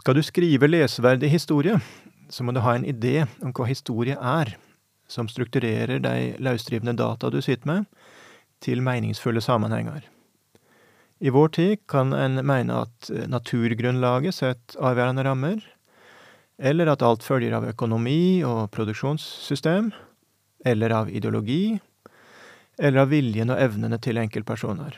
Skal du skrive leseverdig historie, så må du ha en idé om hva historie er, som strukturerer de løsdrivende data du sitter med, til meningsfulle sammenhenger. I vår tid kan en mene at naturgrunnlaget setter avgjørende rammer, eller at alt følger av økonomi og produksjonssystem, eller av ideologi, eller av viljen og evnene til enkeltpersoner.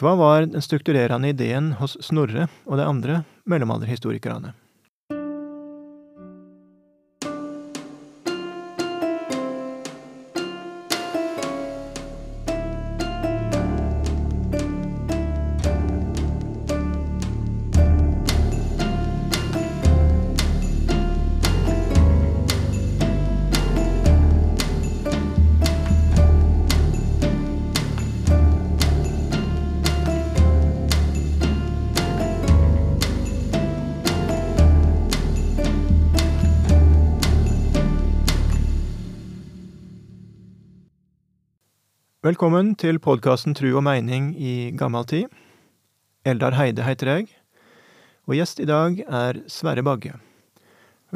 Hva var den strukturerende ideen hos Snorre og de andre mellomalderhistorikerne? Velkommen til podkasten Tru og meining i gammal tid. Eldar Heide heter jeg, og gjest i dag er Sverre Bagge.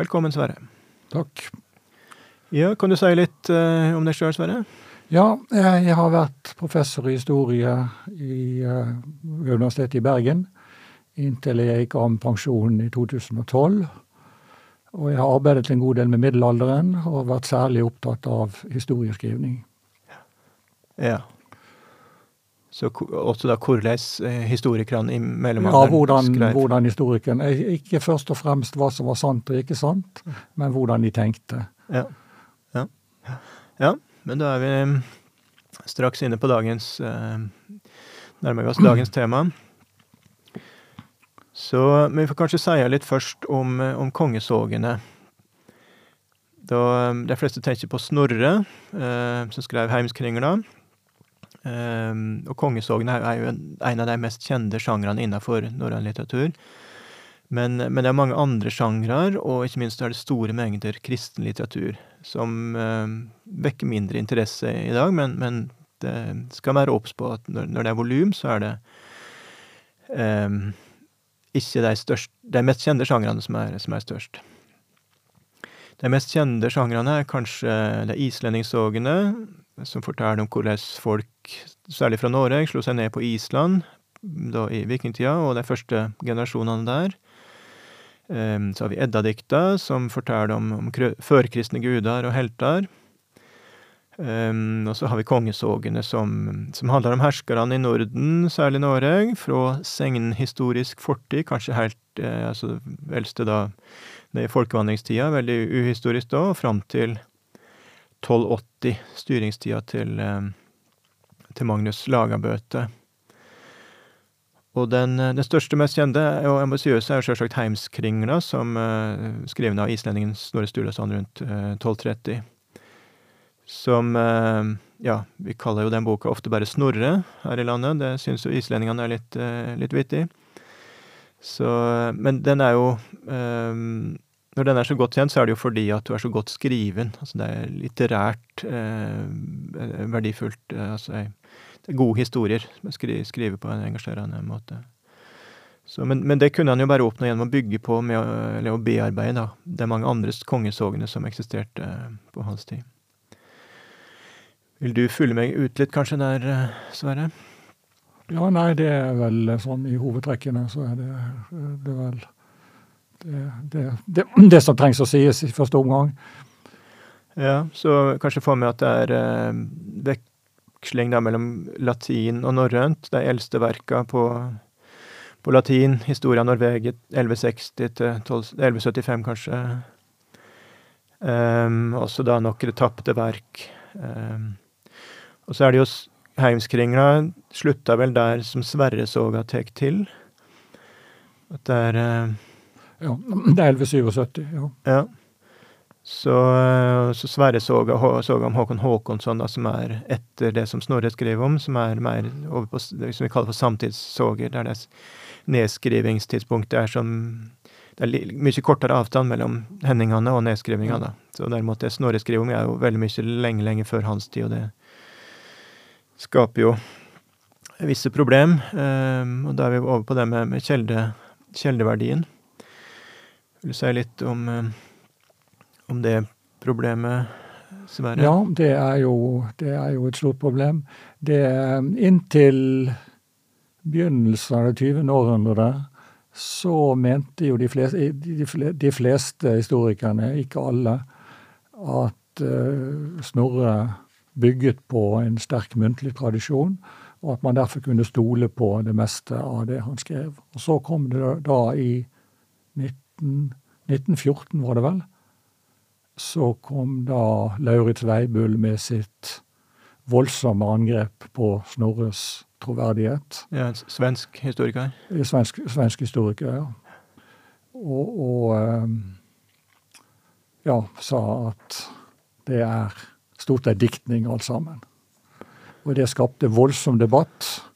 Velkommen, Sverre. Takk. Ja, Kan du si litt uh, om deg sjøl, Sverre? Ja, jeg har vært professor i historie i uh, Universitetet i Bergen inntil jeg gikk av med pensjon i 2012. Og jeg har arbeidet en god del med middelalderen og vært særlig opptatt av historieskrivning. Ja. Så også da hvordan eh, historikerne i mellomalderen Ja, hvordan, hvordan historikeren Ikke først og fremst hva som var sant og ikke sant, men hvordan de tenkte. Ja. Ja, ja men da er vi mm, straks inne på dagens eh, Nærmer oss dagens tema. Så vi får kanskje si litt først om, eh, om kongesågene. Da de fleste tenker på Snorre, eh, som skrev Heimskringla. Um, og kongesågene er jo en, av de mest kjente sjangrene innenfor norrøn litteratur. Men, men, det er mange andre sjangrer, og ikke minst er det store mengder kristen litteratur som um, vekker mindre interesse i dag, men, men det skal være obs på at når, når, det er volum, så er det um, ikke de, største, de mest kjente sjangrene som er, som er størst. De mest kjente sjangrene er kanskje de islendingssågene, som forteller om hvordan folk, særlig fra Norge, slo seg ned på Island da i vikingtida, og de første generasjonene der. Um, så har vi Edda-dikta, som forteller om, om førkristne guder og helter. Um, og så har vi kongesågene, som, som handler om herskerne i Norden, særlig Norge, fra segnhistorisk fortid, kanskje helt eh, altså eldste da det er folkevandringstida, veldig uhistorisk da, og fram til 1280, styringstida til, eh, til Magnus Lagabøte. Og den, eh, den, største, mest kjente og ambisiøse er sjølsagt Heimskringla, som uh, skrevet av islendingen Snorre Sturlason rundt uh, 1230. Som uh, Ja, vi kaller jo den boka ofte bare Snorre her i landet. Det syns jo islendingene er litt, uh, litt vittig. Så Men den er jo um, når den er så godt kjent, så er det jo fordi at du er så godt skriven. Altså det er litterært eh, verdifullt. Eh, altså det er gode historier skri, skriver på en engasjerende måte. Så, men, men, det kunne han jo bare oppnå gjennom å bygge på med, eller å bearbeide da, det er mange andre kongesågene som eksisterte eh, på hans tid. Vil du følge meg ut litt kanskje der, eh, Sverre? Ja, nei, det er vel sånn i hovedtrekkene så er det, det er vel det, det, det, som trengs å sies i første omgang. Ja, så kanskje få med at det er eh, veksling da mellom latin og norrønt. De eldste verka på, på latin, historia Norveget 1160 til 12, 1175 kanskje. Um, også da noen tapte verk. Um, og så er det jo Heimskringla slutta vel der som Sverre Sverresoga tek til. At det er uh, ja, det er 1177, ja. ja. Så, eh, så Sverre så, så om Håkon Håkonsson, da, som er etter det som Snorre skrev om, som er mer over på det som vi kaller for samtidssoger, der det nedskrivingstidspunktet er som Det er mye kortere avstand mellom hendingene og nedskrivingene. Så derimot det Snorre skriver om, er jo veldig mye lenge, lenge før hans tid, og det skaper jo visse problem. Um, og da er vi over på det med, med kjelde kjeldeverdien. Vil du si litt om, om det problemet, Sverre? Ja, det er, jo, det er jo et stort problem. Det Inntil begynnelsen av det 20. århundret så mente jo de fleste, de fleste historikerne, ikke alle, at uh, Snorre bygget på en sterk muntlig tradisjon, og at man derfor kunne stole på det meste av det han skrev. Og så kom det da i 19, 1914, var det vel, så kom da Lauritz Weibull med sitt voldsomme angrep på Snorres troverdighet. Ja, Svensk historiker? Svensk, svensk historiker, ja. Og, og ja, sa at det er stort sett diktning alt sammen. Og det skapte voldsom debatt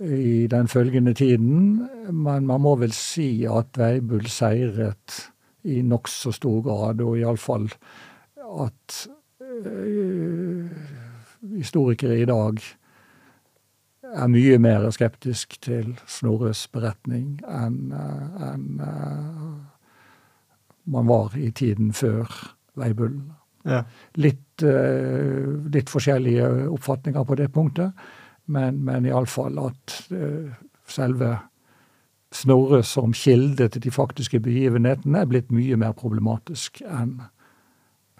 i den følgende tiden. Men man må vel si at Weibull seiret i nokså stor grad, og iallfall at øh, historikere i dag er mye mer skeptisk til Snorres beretning enn en, uh, man var i tiden før Veibullen. Ja. Litt, uh, litt, forskjellige oppfatninger på det punktet, men, men iallfall at uh, selve Snorre som kilde til de faktiske begivenhetene er blitt mye mer problematisk enn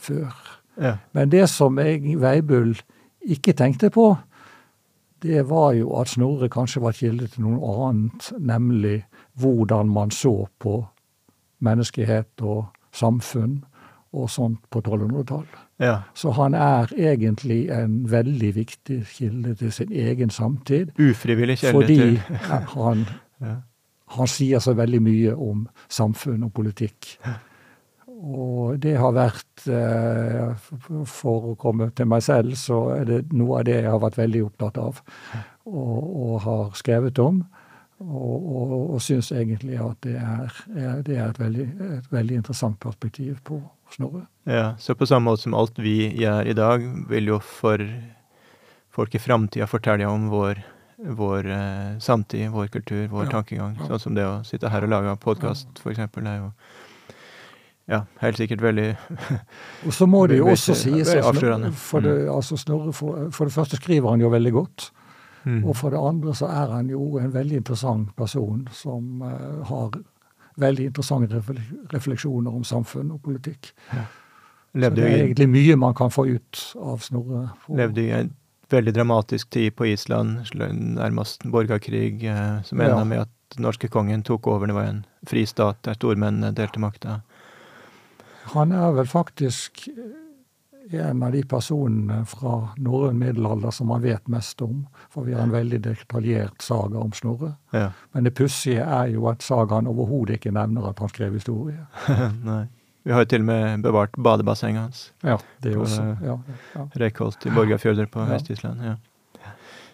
før. Ja. Men det som jeg, Veibull, ikke tenkte på, det var jo at Snorre kanskje var kilde til noe annet, nemlig hvordan man så på menneskehet og samfunn og sånt på 1200-tallet. Ja. Så han er egentlig en veldig viktig kilde til sin egen samtid. Ufrivillig kilde fordi til Fordi han, ja. han sier så veldig mye om samfunn og politikk. Og det har vært eh, For å komme til meg selv, så er det noe av det jeg har vært veldig opptatt av og, og har skrevet om. Og, og, og syns egentlig at det er, det er et, veldig, et, veldig, interessant perspektiv på Snorre. Ja, Så på samme måte som alt vi gjør i dag, vil jo for folk i framtida fortelle om vår, vår eh, samtid, vår kultur, vår ja, tankegang. Ja. Sånn som det å sitte her og lage podkast, eksempel, er jo ja, helt sikkert veldig Og så må det jo også sies. For det, mm. altså Snorre, for, for, det første skriver han jo veldig godt. Mm. Og for det andre så er han jo en veldig interessant person som uh, har veldig interessante refleksjoner om samfunn og politikk. Ja. så det er egentlig mye man kan få ut av Snorre. Levde i en veldig dramatisk tid på Island, nærmest borgerkrig, eh, som enda ja. med at den norske kongen tok over. Det var en fri stat der stormennene delte makta. Han er vel faktisk en av de personene fra norrøn middelalder som man vet mest om. For vi har en veldig detaljert saga om Snorre. Ja. Men det pussige er jo at sagaen overhodet ikke nevner at han skrev historie. Nei. Vi har jo til og med bevart badebassenget hans. Ja, det er også. Ja, ja. Reykholt i Borgafjorder på ja. Vest-Island. ja.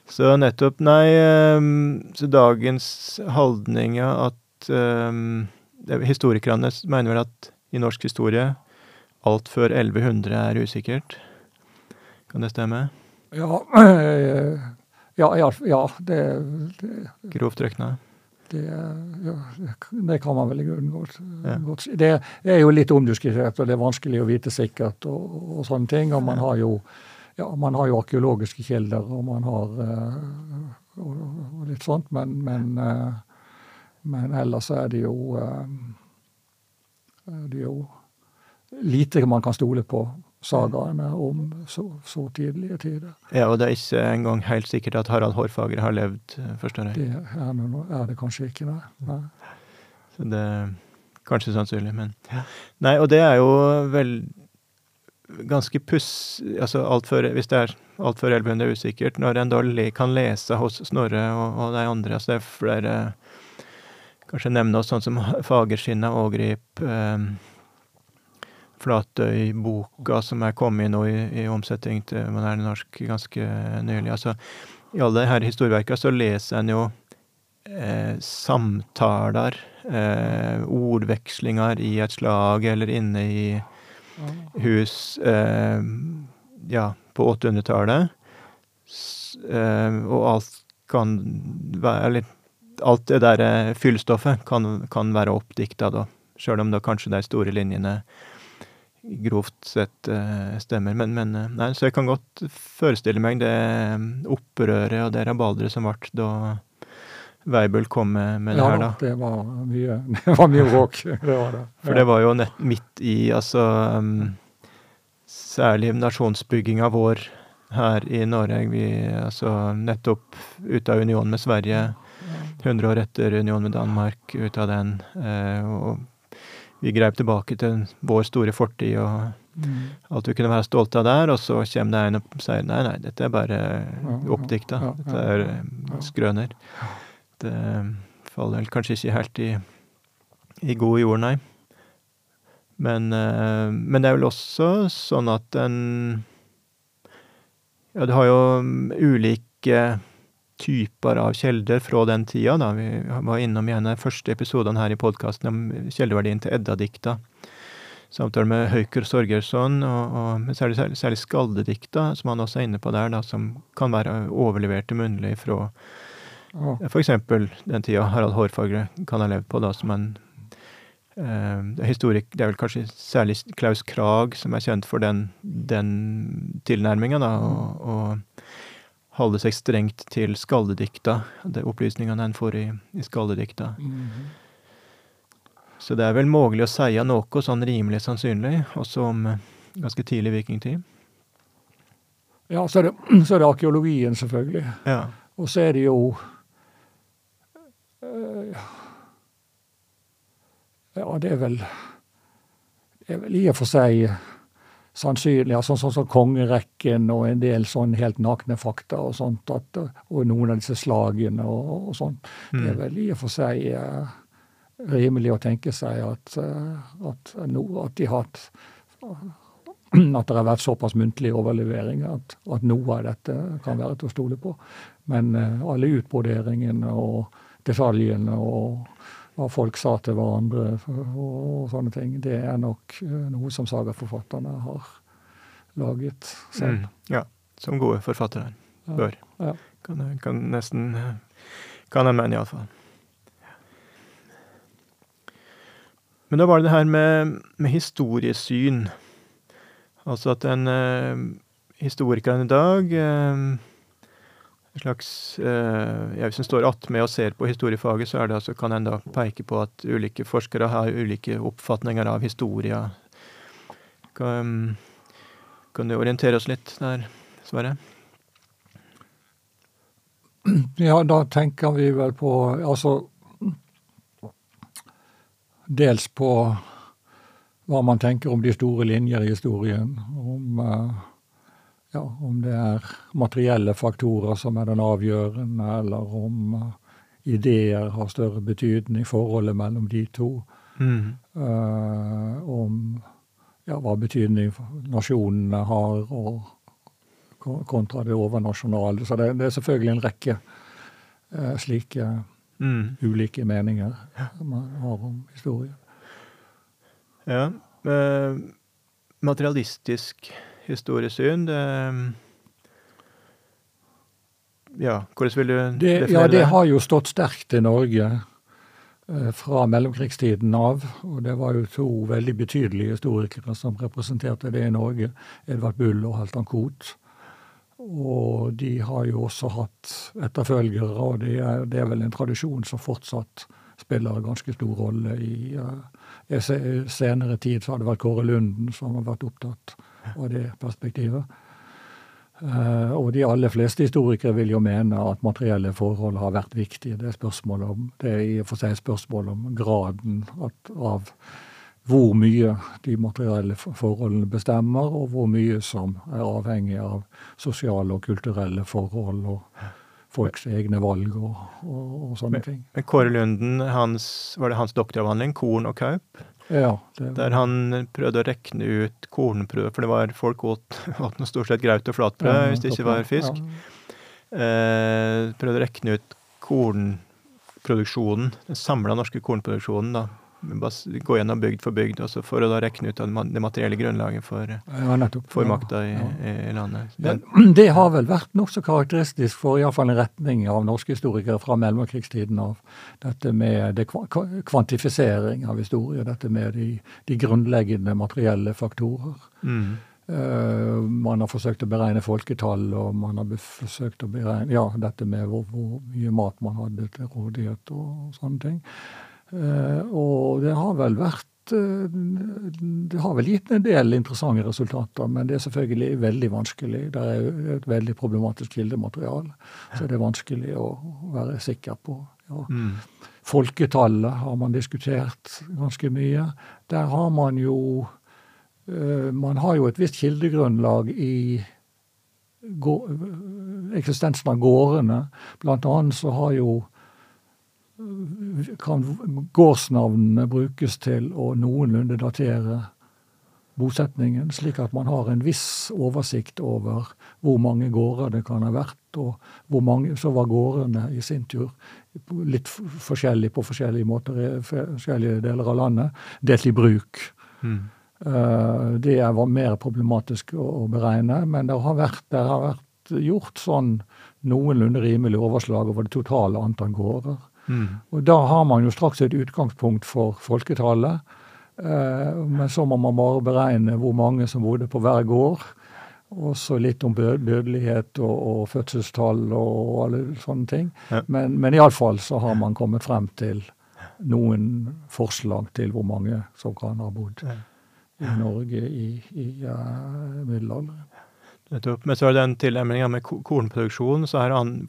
Så nettopp, nei um, Så dagens holdning er at um, Historikerne mener vel at i norsk historie. Alt før 1100 er usikkert. Kan det stemme? Ja, ja, ja, ja det, det Grovt røkna? Det, ja, det, kan man vel i grunnen godt, ja. godt si. Det er jo litt omdiskutert, og det er vanskelig å vite sikkert og, og sånne ting. Og man har jo, ja, man har jo arkeologiske kilder, og man har uh, og, og, litt sånt, men, men, uh, men ellers er det jo uh, det er jo lite man kan stole på sagaene om så, så, tidlige tider. Ja, Og det er ikke engang helt sikkert at Harald Hårfagre har levd, eh, forstår jeg? Det er, er det kanskje ikke, nei. nei. Så det er kanskje sannsynlig, men Nei, og det er jo vel ganske puss... Altså alt før, hvis det er alt før 1100 er usikkert, når en da kan lese hos Snorre og, og de andre altså det er flere Kanskje nevne oss sånn som Fagerskinna, Ågrip, eh, Flatøyboka, som er kommet nå i, i omsetning til moderne norsk ganske nylig. Altså, I alle disse historieverkene så leser en jo eh, samtaler, eh, ordvekslinger i et slag eller inne i hus eh, ja, på 800-tallet. Eh, og alt kan være Eller alt det der eh, fyllstoffet kan, kan være oppdikta, da. Sjøl om da kanskje de store linjene grovt sett eh, stemmer. Men, men eh, nei, så jeg kan godt forestille meg det eh, opprøret og det rabalderet som ble da Weibel kom med, med det her, da. det var mye, det var mye bråk. Det var det. For det var jo nett midt i, altså um, Særlig nasjonsbygginga vår her i Norge. Vi altså nettopp ut av union med Sverige, 100 år etter union med Danmark, ut av den. Eh, og vi greip tilbake til vår store fortid og Mm. alt vi kunne være stolte av der, og så kommer det en og sier nei, nei, dette er bare oppdikta. Dette er eh, skrøner. Det faller vel kanskje ikke helt i, i god jord, nei. Men, eh, men det er vel også sånn at en Ja, du har jo mm, ulike typer av kilder fra den tida, da. Vi var innom i en av de første episodene her i podkasten om kildeverdien til Edda-dikta. Samtale med Høyker Sorgersson, og, og, men særlig, særlig, særlig skaldedikta, som han også er inne på der, da, som kan være overleverte munnlig fra Ja. for eksempel den tida Harald Hårfagre kan ha levd på, da, som en eh, er historik, Det er vel kanskje særlig Klaus Krag som er kjent for den, den tilnærminga, og, og holde seg strengt til skaldedikta, de opplysningene en får i, i skaldedikta. Mhm. Så det er vel mulig å si noe sånn rimelig sannsynlig, også om eh, ganske tidlig vikingtid. Ja, så er, det, så er det arkeologien, selvfølgelig. Ja. Og så er det jo øh, Ja, det er vel Det er vel i og for seg sannsynlig, ja, sånn, så, som kongerekken og en del sånn helt nakne fakta og sånt, at, og noen av disse slagene og, og sånn. Det er Mm. vel i og for seg eh, rimelig å tenke seg at, eh, at, no, at de har hatt At det har vært såpass muntlig overlevering at, at noe av dette kan være til å stole på. Men uh, alle utbroderingene og detaljene og hva folk sa til hverandre og, og sånne ting, det er nok eh, noe som sagaforfatterne har laget selv. Mm. ja. Som gode forfattere Ja. bør. Ja. Kan, kan nesten Kan jeg mene, iallfall. Men da var det det her med, med historiesyn. Altså at en eh, historiker i dag eh, slags eh, ja, Hvis en står attmed og ser på historiefaget, så altså, kan en da peke på at ulike forskere har ulike oppfatninger av historia. Kan, kan du orientere oss litt der, Sverre? Ja, da tenker vi vel på Altså Dels på hva man tenker om de store linjer i historien. Om, eh, ja, om det er materielle faktorer som er den avgjørende, eller om eh, ideer har større betydning, forholdet mellom de to. Mm. Uh, om ja, hva betydning nasjonene har, og kontra det overnasjonale. Så det, det er selvfølgelig en rekke uh, slike Mm. ulike meninger man har om historien. Ja. Uh, materialistisk historiesyn, det Ja, hvordan vil du Det, definere ja, det har jo stått sterkt i Norge eh, fra mellomkrigstiden av. Og det var jo to veldig betydelige historikere som representerte det i Norge. Edvard Bull og Halvdan Koht. Og de har jo også hatt etterfølgere, og det er, det er vel en tradisjon som fortsatt spiller en ganske stor rolle i eh, i senere tid så har det vært Kåre Lunden som har vært opptatt av det perspektivet. Uh, og de aller fleste historikere vil jo mene at materielle forhold har vært viktige. Det er, spørsmål om, det er i og for seg spørsmål om graden at, av hvor mye de materielle forholdene bestemmer, og hvor mye som er avhengig av sosiale og kulturelle forhold og folks egne valg og, og, og sånne ting. Men Kåre Lunden, hans, var det hans doktoravhandling, Korn og kaup, Ja, det, der han prøvde å rekne ut kornprøver, for det var folk åt, åt stort sett graut og flatbrød ja, hvis det ikke var fisk. Ja. Eh, prøvde å rekne ut kornproduksjonen, den samla norske kornproduksjonen, da, gå gjennom bygd for bygd, og for å da rekne ut det materielle grunnlaget for, ja, for makta i, ja. i, landet. Det, det, har vel vært nokså karakteristisk for iallfall en retning av norske historikere fra mellomkrigstiden av dette med det kvantifisering av historie, dette med de, de grunnleggende materielle faktorer. Mm. Uh, man har forsøkt å beregne folketall, og man har forsøkt å beregne ja, dette med hvor, hvor mye mat man hadde til rådighet og sånne ting. Uh, og det har vel vært uh, Det har vel gitt en del interessante resultater, men det er selvfølgelig veldig vanskelig. Det er et veldig problematisk kildemateriale, så det er vanskelig å være sikker på. Ja. Mm. Folketallet har man diskutert ganske mye. Der har man jo Eh, man har jo et visst kildegrunnlag i eksistensen av gårdene. Blant annet så har jo kan gårdsnavnene brukes til å noenlunde datere bosetningen, slik at man har en viss oversikt over hvor mange gårder det kan ha vært, og hvor mange, så var gårdene i sin tur litt forskjellig på forskjellige måter i forskjellige deler av landet, delt i bruk. Mm. Eh, det var mer problematisk å beregne, men det har vært, det har vært gjort sånn noenlunde rimelig overslag over det totale antall gårder. Mm. Og da har man jo straks et utgangspunkt for folketallet. Eh, men så må man bare beregne hvor mange som bodde på hver gård. Og så litt om dødelighet og, og fødselstall og alle sånne ting. Ja. Men, men iallfall så har man kommet frem til noen forslag til hvor mange som kan ha bodd. Ja i Norge i, i uh, middelalderen. Men så er det den tilnærminga med kornproduksjon. så her an,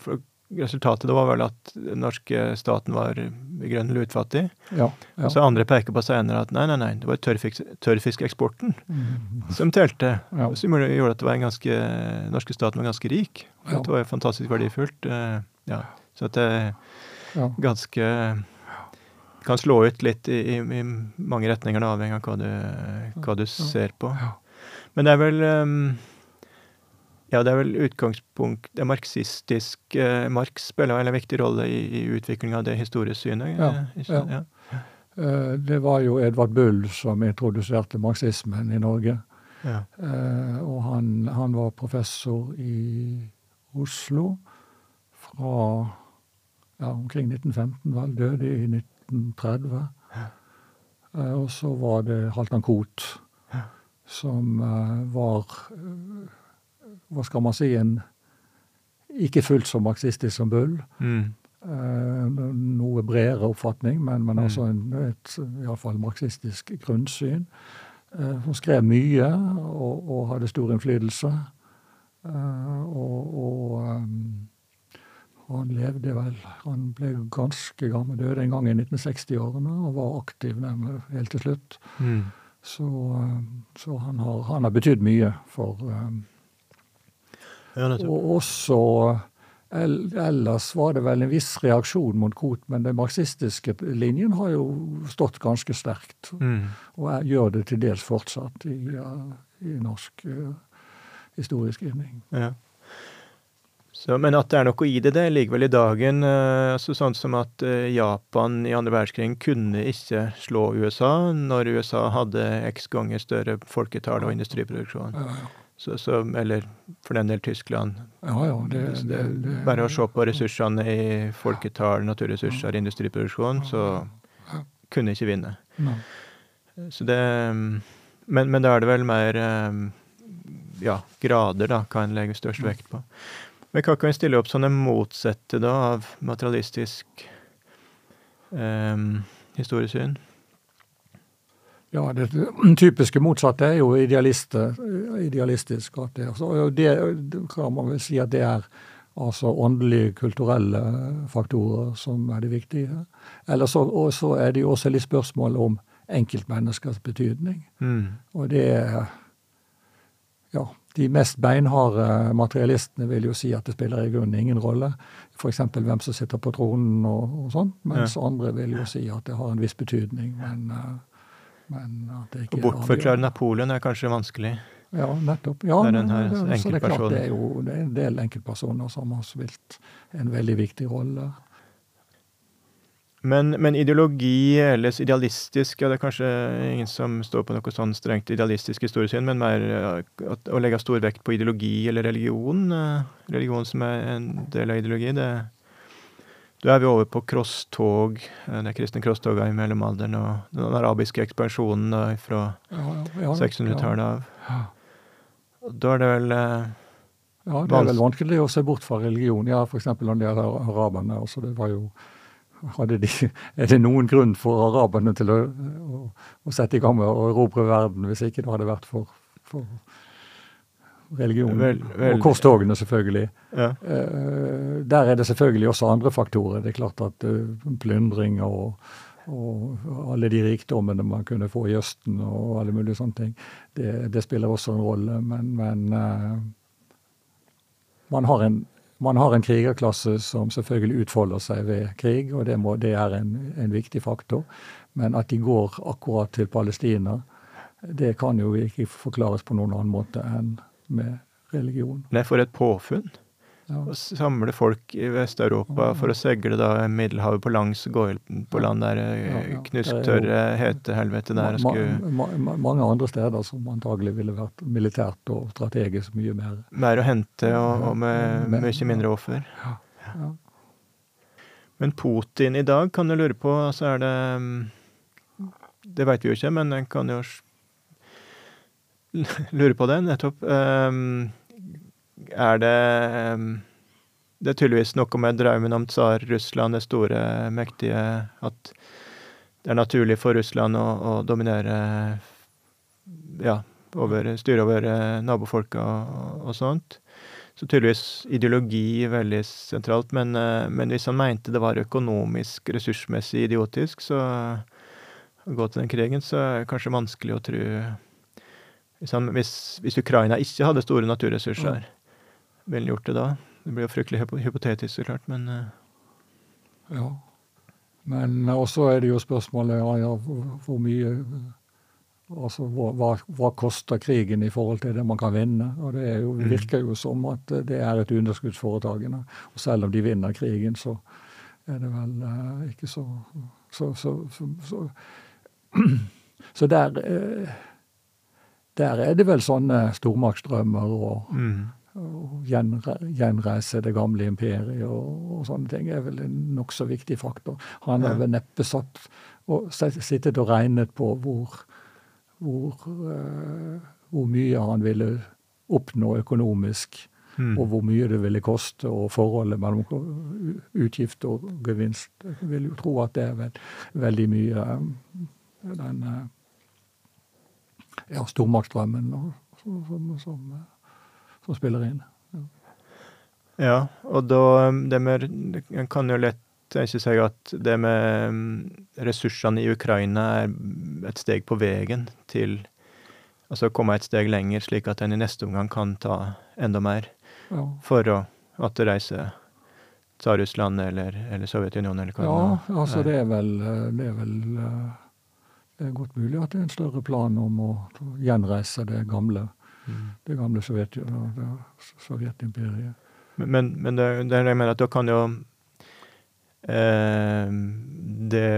Resultatet var vel at den norske staten var grønn grunnen lutfattig. Ja, ja. Så andre peker på senere at nei, nei, nei, det var tørrfisk, tørrfiskeksporten mm. som telte. Ja. Som gjorde at det var en ganske, norske staten var ganske rik. Ja. Det var fantastisk verdifullt. Eh, ja. Så at det ganske kan slå ut litt i, i, i mange retninger, da, avhengig av hva du, hva du ser på. Men det er vel um, Ja, det er vel utgangspunkt Det er marxistisk eh, Marx spiller en viktig rolle i, i utviklinga av det historiesynet? Ja. ja. ja. Uh, det var jo Edvard Bull som introduserte marxismen i Norge. Ja. Uh, og han, han, var professor i Oslo fra ja, omkring 1915, vel. Døde i 19 1930. Eh, og så var det Halvdan Koht, som eh, var eh, Hva skal man si en ikke fullt så marxistisk som Bull. Mm. noe bredere oppfatning, men, men mm. altså en, et iallfall marxistisk grunnsyn. Hun skrev mye og, og hadde stor innflytelse. og, og han levde vel Han ble ganske gammel, døde en gang i 1960-årene og var aktiv helt til slutt. Mm. Så, eh, så, han har, han har betydd mye for um, Og også Ellers var det vel en viss reaksjon mot Koht, men den marxistiske linjen har jo stått ganske sterkt. Mm. Og gjør det til dels fortsatt i, i norsk uh, historisk skrivning. Ja. Så, men at det er noe i det, det ligger vel i dagen. Uh, altså sånn som at uh, Japan i andre verdenskrig kunne ikke slå USA når USA hadde x ganger større folketall og industriproduksjon. Ja, ja. Så, så, eller for den del Tyskland. Ja, ja, det, det, det, Bare å se på ressursene i folketall, naturressurser, industriproduksjon, så kunne ikke vinne. Så det men, men da er det vel mer um, ja, grader, da, hva en legger størst vekt på. Men hva kan vi stille opp sånne motsette da, av materialistisk um, historiesyn? Ja, det typiske motsatte er jo idealistisk. At det, altså, det kan man vel si at det er altså åndelige, kulturelle faktorer som er det viktige. Eller så, og så er det jo også litt spørsmål om enkeltmenneskers betydning. Mm. Og det ja, de mest beinharde materialistene vil jo si at det spiller i grunnen ingen rolle. F.eks. hvem som sitter på tronen og, og sånn. Mens ja. andre vil jo si at det har en viss betydning. Men, eh, Å bortforklare Napoleon er kanskje vanskelig? Ja, nettopp. Ja, det det, så det er klart det er jo det er en del enkeltpersoner som har spilt en veldig viktig rolle. Men, men, ideologi, eller idealistisk, ja det er kanskje ingen som står på noe sånn strengt idealistisk historiesyn, men mer at, å legge stor vekt på ideologi eller religion, religion som er en del av ideologi, det Da er vi over på crosstog, de kristne crosstogene i mellomalderen og den arabiske ekspansjonen da, fra ja, ja, 600-tallet av. Ja. Da er det vel Ja, det er vel vanskelig å se bort fra religion. Ja, f.eks. når det gjelder araberne. Altså, det var jo de, er det noen grunn for araberne til å, å, å sette i gang med å erobre verden, hvis ikke det hadde vært for, for religion vel, vel, og korstogene, selvfølgelig. Ja. Uh, der er det selvfølgelig også andre faktorer. Det er klart at uh, plyndring og, og, alle de rikdommene man kunne få i Østen og alle mulige sånne ting, det, det spiller også en rolle. Men, men uh, man har en man har en krigerklasse som selvfølgelig utfolder seg ved krig, og det, må, det er en, en, viktig faktor. Men at de går akkurat til Palestina, det kan jo ikke forklares på noen annen måte enn med religion. Nei, for et påfunn. Ja. Å samle folk i Vest-Europa for å seile da Middelhavet på langs, og gå på land der ja, ja. knusktørre hetehelvete der ma, skulle ma ma Mange andre steder som antagelig ville vært militært og strategisk mye mer Mer å hente og, og med mye mindre offer. Ja. Men Putin i dag kan du lure på, altså er det Det veit vi jo ikke, men en kan jo lure på det, nettopp. Um, er det Det er tydeligvis noe med drømmen om Tsar-Russland, det store, mektige At det er naturlig for Russland å, å dominere Ja, over, styre over eh, nabofolka og, og, sånt. Så tydeligvis ideologi er veldig sentralt, men, eh, men, hvis han mente det var økonomisk, ressursmessig idiotisk, så å gå til den krigen, så er det kanskje vanskelig å tro hvis, han, hvis, hvis Ukraina ikke hadde store naturressurser, mm ville gjort det da. Det blir jo fryktelig hypotetisk, så klart, men uh. Ja. Men også er det jo spørsmålet ja, hvor mye Altså hva, hva, koster krigen i forhold til det man kan vinne? Og det jo, mm. virker jo som at det er et underskuddsforetakene. Og selv om de vinner krigen, så er det vel uh, ikke så Så, så, så, så, der uh, Der er det vel sånne stormaktsdrømmer og mm gjenreise det gamle imperiet og, og, sånne ting er vel en nokså viktig faktor. Han har vel neppe satt og sittet og regnet på hvor, hvor, uh, hvor mye han ville oppnå økonomisk, mm. og hvor mye det ville koste, og forholdet mellom utgift og gevinst. Jeg vil jo tro at det er veld, veldig mye um, den uh, ja, stormaktsdrømmen som, som som spiller inn. Ja, ja og da det med, En kan jo lett tenke seg at det med mm, ressursene i Ukraina er et steg på veien til Altså komme et steg lenger, slik at en i neste omgang kan ta enda mer ja. for å at det Tsar-Russland eller, eller Sovjetunionen eller hva Ja, altså det er vel, det er vel det er godt mulig at det er en større plan om å gjenreise det gamle det gamle Sovjet, Sovjetimperiet. Men, men det, det jeg mener at da kan jo eh, det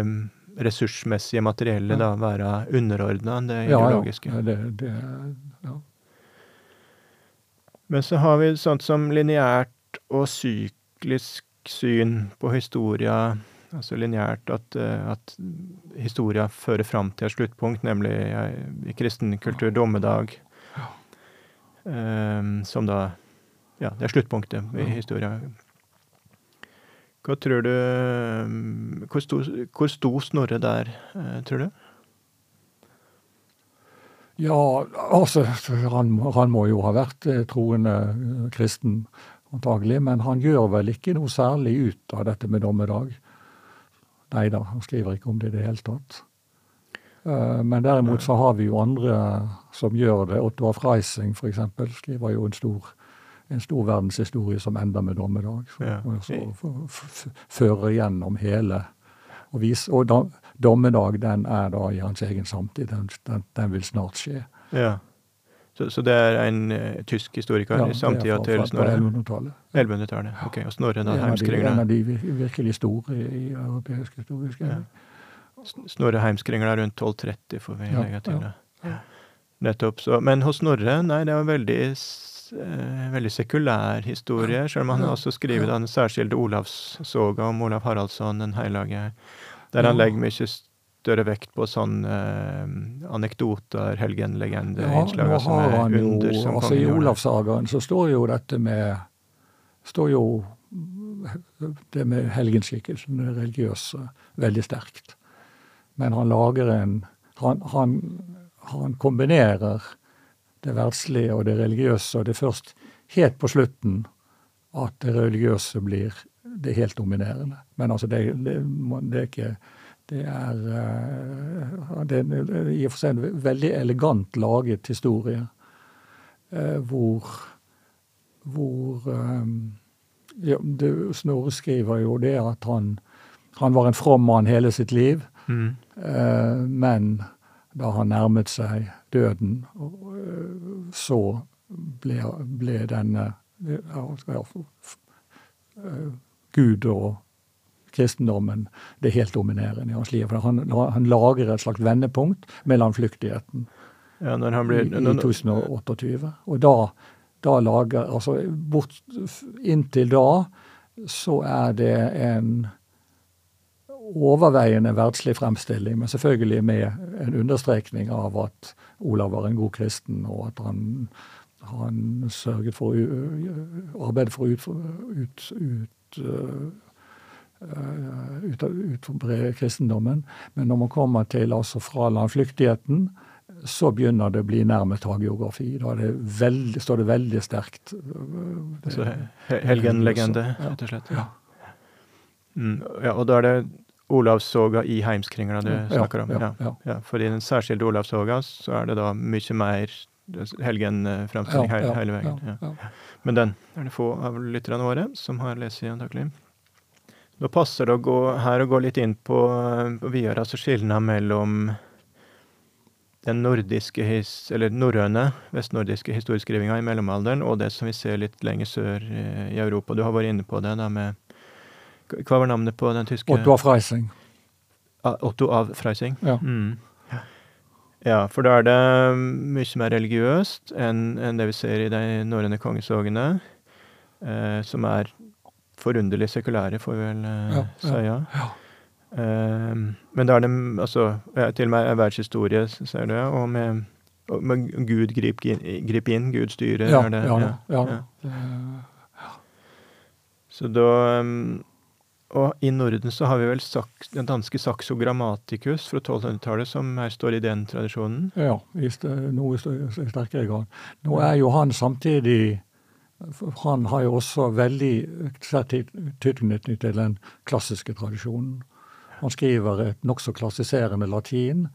ressursmessige materiellet ja. da være underordna det ideologiske. Ja, ja. Det, det, ja. Men så har vi sånt som lineært og syklisk syn på historia. Altså lineært at, eh, at historia fører fram til et sluttpunkt, nemlig i kristen kultur dommedag. Um, som da Ja, det er sluttpunktet i historien. Hva tror du Hvor sto, hvor sto Snorre der, tror du? Ja, altså han, han, må jo ha vært eh, troende eh, kristen, antagelig. Men han gjør vel ikke noe særlig ut av dette med dommedag. Nei da, han skriver ikke om det i det hele tatt. Eh, men derimot så har vi jo andre som gjør det. Otto Freising f.eks. skriver jo en stor, en stor verdenshistorie som ender med dommedag. Som fører gjennom hele og, vis, og da, dommedag den er da i hans egen samtid. Den, den, den vil snart skje. Ja. Så, så det er en uh, tysk historiker i samtida til Snorre? På 1100-tallet. 1100-tallet, ok. Og Snorre, Heimskringla? En av de virkelig store i europeisk historisk. Ja. Snorre Heimskringla rundt 1230, får vi legge til. Ja, ja. Nettopp. Så, men hos Snorre, nei, det en veldig, eh, veldig sekulær historie, selv om han ja. også skriver den særskilte Olavssoga om Olav Haraldsson, den hellige, der han legger mye større vekt på sånne eh, anekdoter, helgenlegender-innslag ja, som er under jo, som altså I Olavssagaen så står jo dette med står jo det med helgenskikkelsen, det religiøse, veldig sterkt. Men han lager en han, han han kombinerer det verdslige og det religiøse, og det er først helt på slutten at det religiøse blir det helt dominerende. Men altså, det, det, det er ikke Det er, eh, det er i og for seg en veldig elegant laget historie, eh, hvor hvor ja, det, Snorre skriver jo det at han, han var en from mann hele sitt liv, mm. men da han nærmet seg døden, så ble, ble denne ja, Gud og kristendommen det helt dominerende i hans liv. Han, han lager et slags vendepunkt med landflyktigheten ja, blir, i, i 1028. Og da, da lager Altså bort, inntil da så er det en overveiende verdslig fremstilling, men selvfølgelig med en understrekning av at Olav var en god kristen, og at han, han sørget for å arbeide for å ut, ut, ut, utbre kristendommen. Men når man kommer til altså fra landflyktigheten, så begynner det å bli nærmest hagiografi. Da det veldig, står det veldig sterkt. Det, så helgenlegende, rett og slett? Ja. Mm, ja, og da er det Olavssoga i heimskringla du snakker om. Ja, ja, ja. For i den særskilte Olavssoga så er det da mye mer helgenframstilling hele, hele veien. Men den er det få av lytterne våre som har lest i, antakelig. Da passer det å gå, her og gå litt inn på, på videre, altså skillene mellom den nordiske, his, eller norrøne, vestnordiske historieskrivinga i mellomalderen og det som vi ser litt lenger sør i Europa. Du har vært inne på det da med hva var navnet på den tyske Otto av Freising. Ah, Otto av Freising? Ja. Mm. Ja, for da er det mye mer religiøst enn, enn det vi ser i de norrøne kongesågene, eh, som er forunderlig sekulære, får vi vel eh, ja, si. Ja. ja. Uh, men da er det altså Til og med verdenshistorie, ser du, og med, og med Gud griper inn, grip inn, Gud styrer. Ja, det, ja, ja, ja. Så da um, og i Norden så har vi vel saks, den danske Saxo Grammaticus fra 1200-tallet, som her står i den tradisjonen? Ja, i noe sterkere grad. Nå er jo han samtidig Han har jo også veldig sterk tilknytning til den klassiske tradisjonen. Han skriver et nokså klassiserende latin,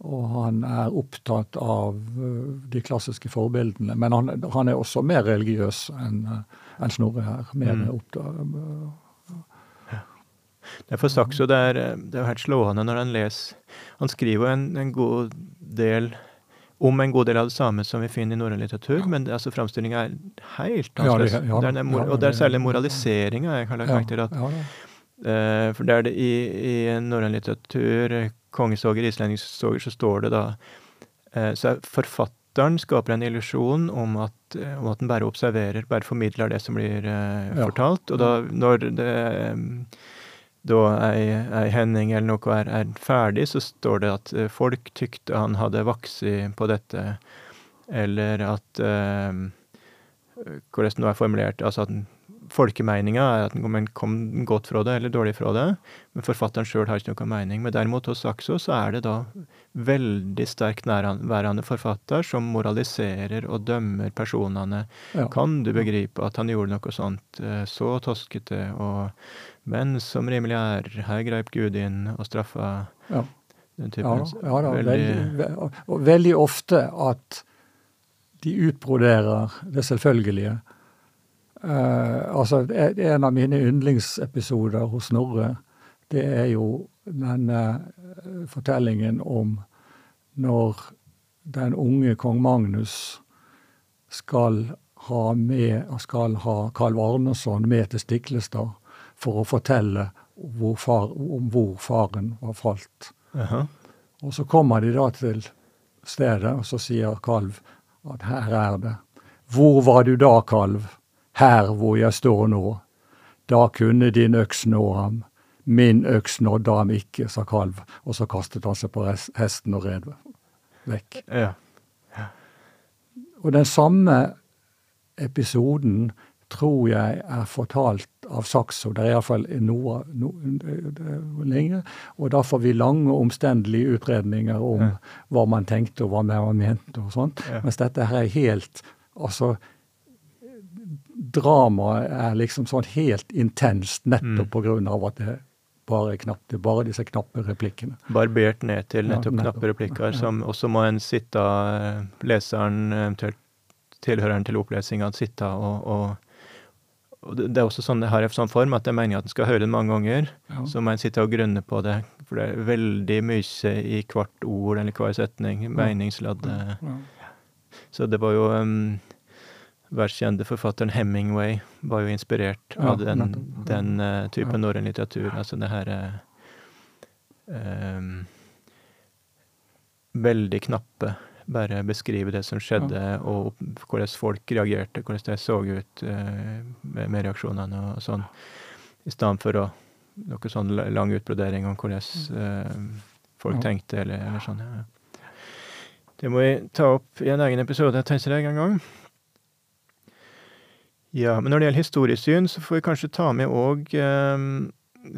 og han er opptatt av øh, de klassiske forbildene. Men han, han er også mer religiøs enn en Snorre her. Mer mm. opptatt for Saxo det er, det er helt slående når han leser Han skriver en, en god del om en god del av det samme som vi finner i norrøn litteratur, men det, altså framstillinga er helt annerledes. Ja, ja, ja, og det er særlig moraliseringa jeg kaller karakter. At, uh, for det er det i, i norrøn litteratur, kongesoger, islendingsoger, så står det da uh, Så forfatteren skaper en illusjon om at, uh, om at den bare observerer, bare formidler det som blir fortalt. Og da, når det um, da ei, ei Henning eller noe er, er, ferdig, så står det at eh, folk tykte han hadde vokst på dette, eller at eh, Hvordan det nå er formulert. Altså at folkemeninga er at den kom godt fra det eller dårlig fra det, men forfatteren sjøl har ikke noe mening. Men derimot hos Saxo så er det da veldig sterkt nærværende forfatter som moraliserer og dømmer personene. Ja. Kan du begripe at han gjorde noe sånt eh, så toskete og men som rimelig er, her greip Gud inn og straffa ja. den typen. Ja, ja da, veldig, og veldig ofte at de utbroderer det selvfølgelige. Uh, altså, en av mine yndlingsepisoder hos Snorre, det er jo denne uh, fortellingen om når den unge kong Magnus skal ha med, skal ha Carl Arneson med til Stiklestad for å fortelle hvor far, om hvor faren var falt. Jaha. Og så kommer de da til stedet, og så sier Kalv at her er det. Hvor var du da, Kalv? Her hvor jeg står nå. Da kunne din øks nå ham. Min øks nådde ham ikke, sa Kalv, og så kastet han seg på hesten og red vekk. Ja. Og den samme episoden tror jeg er fortalt av Saxo. Det er iallfall noe noe lenger. Og da får vi lange, omstendelige utredninger om ja. hva man tenkte og hva man mente og sånt. Ja. Mens dette her er helt Altså Dramaet er liksom sånn helt intenst nettopp mm. på grunn av at det bare, knapp, det bare disse knappe replikkene. Barbert ned til nettopp, ja, nettopp. knappe replikker, ja. som også må en sitte, eh, leseren, eventuelt tilhøreren til opplesinga, sitte og, og og det, er også sånn det har en sånn form at jeg mener at en skal høre det mange ganger. Ja. Så må en sitte og grunne på det, for det er veldig mye i hvert ord eller hver setning. Meningsladde. Ja. Så det var jo um, verskjente forfatteren Hemingway var jo inspirert av den, den uh, typen norrøn litteratur. Altså det her uh, um, veldig knappe bare beskrive det som skjedde, ja. og hvordan folk reagerte, hvordan det så ut uh, med, med, reaksjonene og sånn, i stedet for å noe sånn lang utbrodering om hvordan uh, folk tenkte, eller, eller sånn. Ja. Det må vi ta opp i en egen episode, tenker jeg, en gang. Ja, men når det gjelder historiesyn, så får vi kanskje ta med òg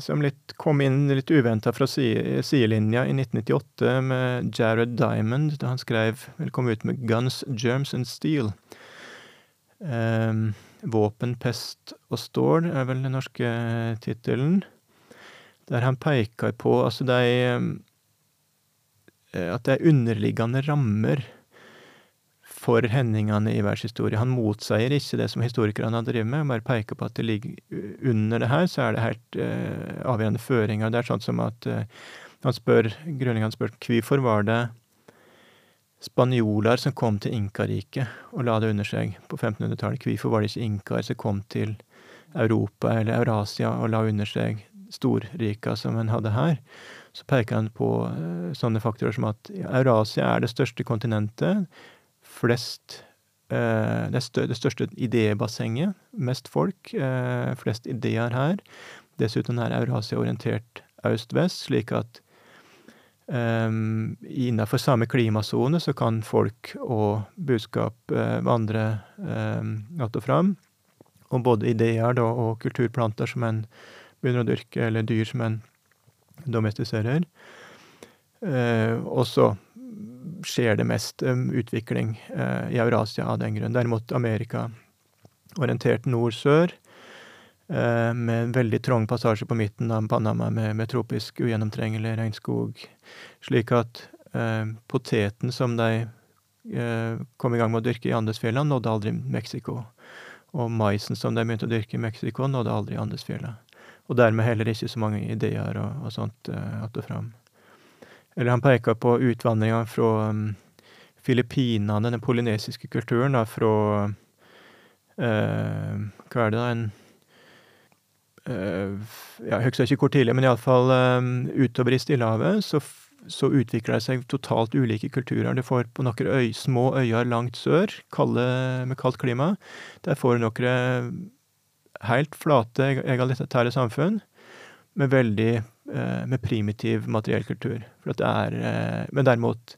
som litt, kom inn litt uventa fra sidelinja i 1998 med Jared Diamond, da han skrev, eller kom ut med 'Guns, Germs and Steel'. Um, Våpen, pest og stål er vel den norske tittelen. Der han peker på altså de At det er underliggende rammer for hendingene i verdenshistorie. Han motsier ikke det som historikerne har drevet med, bare peker på at det ligger under det her, så er det helt uh, avgjørende føringer. Det er sånn som at uh, han spør, Grønningen spør hvorfor var det spanjoler som kom til Inkariket og la det under seg på 1500-tallet? Hvorfor var det ikke inkaer som kom til Europa eller Eurasia og la under seg storrika som en hadde her? Så peker han på uh, sånne faktorer som at Eurasia er det største kontinentet flest eh, det, største idébassenget. Mest folk, eh, flest ideer her. Dessuten er Eurasia orientert øst-vest, slik at um, innenfor samme klimasone så kan folk og budskap vandre um, og fram. Og både ideer da, og kulturplanter som en begynner å dyrke, eller dyr som en domestiserer. Uh, og så skjer det mest um, utvikling uh, i Eurasia av den grunn. Derimot Amerika orientert nord-sør, uh, med en veldig trang passasje på midten av Panama med, med tropisk ugjennomtrengelig regnskog, slik at uh, poteten som de kom i gang med å dyrke i Andesfjellene, nådde aldri Mexico. Og maisen som de begynte å dyrke i Mexico, nådde aldri Andesfjellene. Og dermed heller ikke så mange ideer og, og sånt uh, att og fram. Eller han peker på utvandringa fra um, Filippinene, den polynesiske kulturen, da, fra uh, Hva er det, da? En uh, Jeg husker ikke hvor tidlig, men iallfall um, utover i Stillehavet så, så utvikler det seg totalt ulike kulturer. Du får på noen øy, små øyer langt sør, kalde, med kaldt klima. Der får du noen helt flate, egalitære samfunn med veldig eh, med primitiv materiell kultur. For det er eh, Men derimot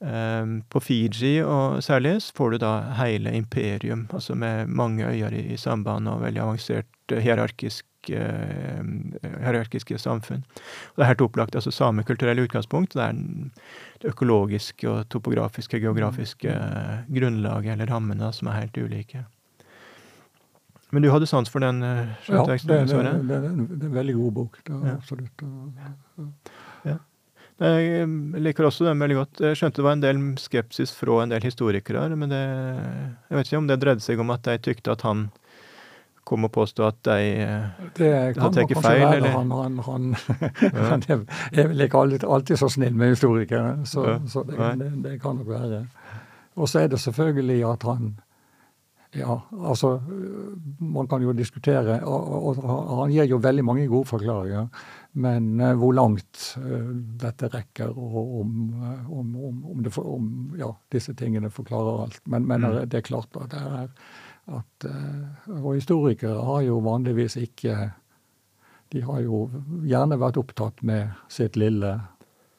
eh, på Fiji og særlig så får du da hele imperium, altså med mange øyer i, i samband og veldig avansert hierarkisk hierarkiske samfunn. Og det er helt opplagt altså samekulturelle utgangspunkt. Det er det økologiske og topografiske, geografiske grunnlaget eller rammene som er helt ulike. Men du hadde sans for den? Uh, ja, det, det, det, det, er en veldig god bok. Ja. absolutt. Ja. Jeg liker også den veldig godt. Jeg skjønte det var en del skepsis fra en del historikere, men det, jeg vet ikke om det dreide seg om at de tykte at han kom og påstå at de det hadde tatt feil? Eller? Han, han, han, ja. han er vel ikke alltid, alltid, så snill med historikere, så, ja. så det, det, det, kan nok være. Og så er det selvfølgelig at han Ja, altså Man kan jo diskutere, og, og, og han gir jo veldig mange gode forklaringer. Men uh, hvor langt uh, dette rekker, og om, uh, om, om, det om ja, disse tingene forklarer alt. Men, men mm. det er klart at det er at Og historikere har jo vanligvis ikke De har jo gjerne vært opptatt med sitt lille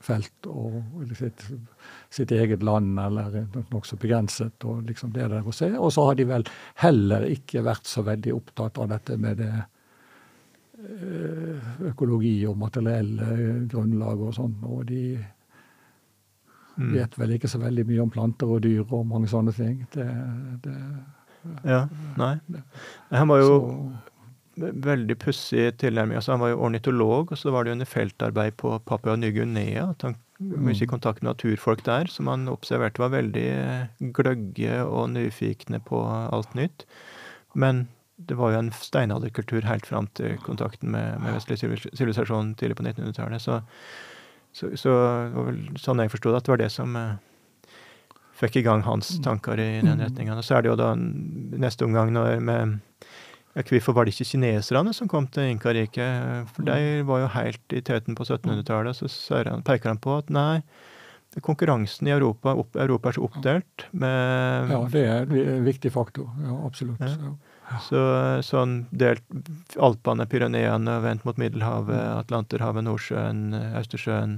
felt og sitt, sitt eget land, eller nokså begrenset, og liksom det der å se. Og så har de vel heller ikke vært så veldig opptatt av dette med det Eh, økologi og materielle grunnlag og sånn. Og de mm. vet vel ikke så veldig mye om planter og dyr og mange sånne ting. Det, det, ja, nei. Han var jo så, veldig pussig tilnærming. Altså, han var jo ornitolog, og så var det jo under feltarbeid på Papua Ny-Guinea. at han mye i mm. kontakt med naturfolk der, som han observerte var veldig gløgge og nyfikne på alt nytt. Men det var jo en steinalderkultur helt fram til kontakten med, med vestlig sivilisasjon tidlig på 1900-tallet. Så, så, så, vel sånn jeg forsto det, at det var det som eh, fikk i gang hans mm. tanker i den retninga. Og Så er det jo da neste omgang når med ja, Hvorfor var det ikke kineserne som kom til Inkariket? For mm. de var jo helt i teten på 1700-tallet. Så peker han på at nei, konkurransen i Europa, opp, Europa er så oppdelt med Ja, det er en viktig faktor. Ja, absolutt. Ja. Så, sånn delt Alpene, Pyreneene vendt mot Middelhavet, mm. Atlanterhavet, Nordsjøen, Østersjøen,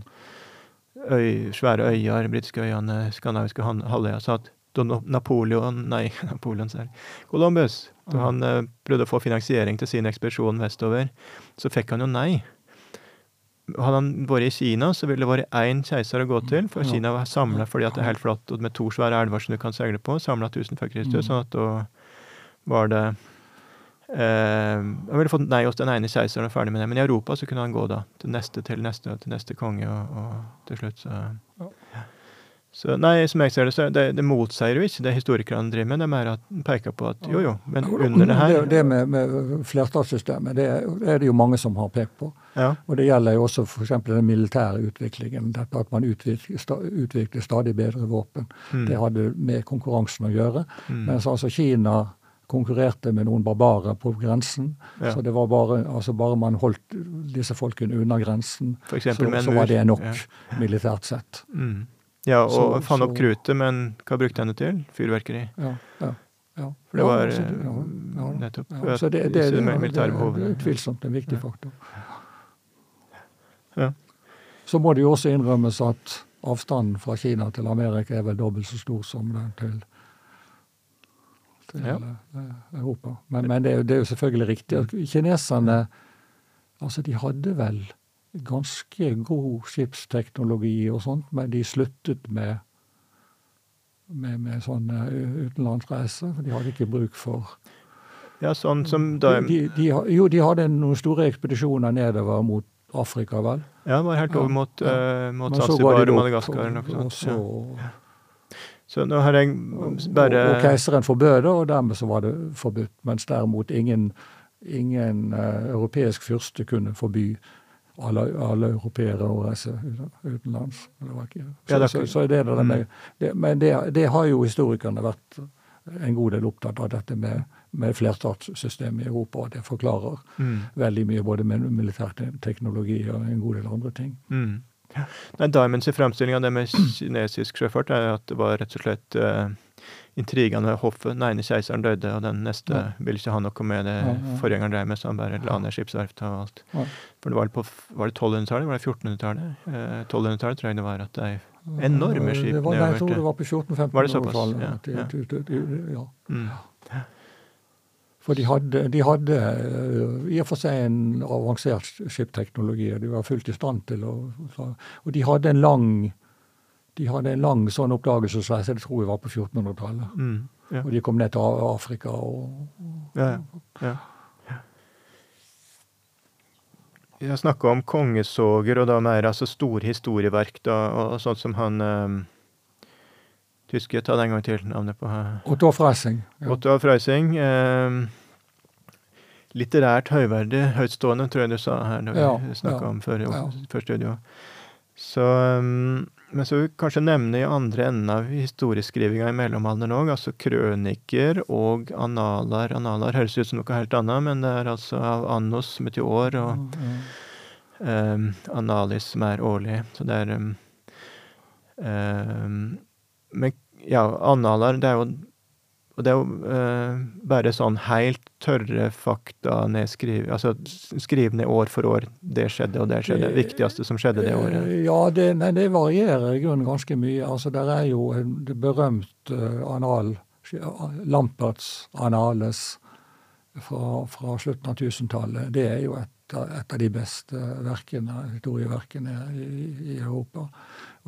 øy, svære øyer, britiske øyene, skandinaviske halvøya. Så at Napoleon Nei, Napoleon, sier Columbus. Da han uh, prøvde å få finansiering til sin ekspedisjon vestover, så fikk han jo nei. Hadde han vært i Kina, så ville det vært én keiser å gå til, for Kina var samla fordi at det er helt flatt med to svære elver som du kan seile på, samla 1000 før Kristus. Mm. sånn at da var det eh, Han ville fått nei hos den ene keiseren og ferdig med det, men i Europa så kunne han gå da til neste til neste til neste konge, og, og til slutt så. Så nei, som jeg ser det, så det, det motsier jo ikke det historikerne driver med. Er mer peker på at jo, jo, men under det her Det, det med, med flertallssystemet, det er det jo mange som har pekt på. Ja. Og det gjelder jo også f.eks. den militære utviklingen. Dette at man utvikler, utvikler stadig bedre våpen. Mm. Det hadde med konkurransen å gjøre. Mm. Mens altså Kina konkurrerte med noen barbarer på grensen. Ja. Så det var bare, altså bare man holdt disse folkene unna grensen, så, så, var det nok ja. militært sett. Mm. Ja, og så, fant opp krutet, men hva brukte han det til? Fyrverkeri? Ja, ja. Ja, For det var ja, ja, nettopp ja, så det, det, det, det, er utvilsomt en viktig faktor. Ja. Så må det jo også innrømmes at avstanden fra Kina til Amerika er vel dobbelt så stor som den til til ja. Eh, Europa. Men, men det, er jo, det, er jo, selvfølgelig riktig kineserne Altså, de hadde vel ganske god skipsteknologi og sånt, men de sluttet med med, med sånne utenlandsreiser. De hadde ikke bruk for Ja, sånn som da de, de, Jo, de hadde noen store ekspedisjoner nedover mot Afrika, vel? Ja, var helt over mot, ja. uh, mot Zanzibar og Madagaskar. Og så, så nå har jeg bare Og, og keiseren forbød det, og dermed så var det forbudt. Mens derimot ingen, ingen uh, europeisk fyrste kunne forby alle, alle europeere å reise utenlands. Så, ja, så, så det det med, det, men det, det, har jo historikerne vært en god del opptatt av, dette med, med flerstatssystemet i Europa. og Det forklarer mm. veldig mye, både med militær teknologi og en god del andre ting. Mm. Nei, Diamonds framstilling av det med kinesisk sjøfart er at det var rett og slett uh, intrigene ved hoffet. Den ene keiseren døde, og den neste ja. ville ikke ha noe med det ja, ja. forgjengeren drev med, så han bare la ned skipsverftet og alt. For det var på var det 1200-tallet? Var det 1400-tallet? Eh, 1200-tallet tror jeg det var at de enorme skipene det var, jeg tror det var på 1400-1500-tallet. Ja. ja. Mm. For de hadde, de hadde uh, i og for seg en avansert skipteknologi. og de var fullt i stand til å Og de hadde en lang de hadde en lang sånn oppdagelsesreise, det tror jeg var på 1400-tallet. Mm, ja. Og de kom ned til Afrika og, og ja, ja. Jeg snakka om kongesoger, og da mer altså store historieverk, da, og sånt som han um Tyske, ta det en gang til, navnet på Otto Freising. Ja. Otto Freising. Um, litterært høyverdig, høytstående, tror jeg du sa her ja, vi snakka ja, om før, ja. før studio. Så um, men så vil vi kanskje nevne i andre enden av historieskrivinga i mellomalderen òg, altså krøniker og analer. Analer høres ut som noe helt annet, men det er altså av annos, som betyr år, og um, analis, som er årlig. Så det er um, um, Men ja, analer, det er jo og det er jo eh, bare sånn helt tørre fakta nedskrive Altså skrive ned år for år. Det skjedde, og det skjedde. Det viktigste som skjedde det året. Eh, ja, det, nei, det varierer i grunnen ganske mye. Altså, der er jo en berømt uh, anal, Lamperts Anales fra, fra slutten av 1000-tallet. Det er jo et, et, av de beste verkene, historieverkene i, i Europa.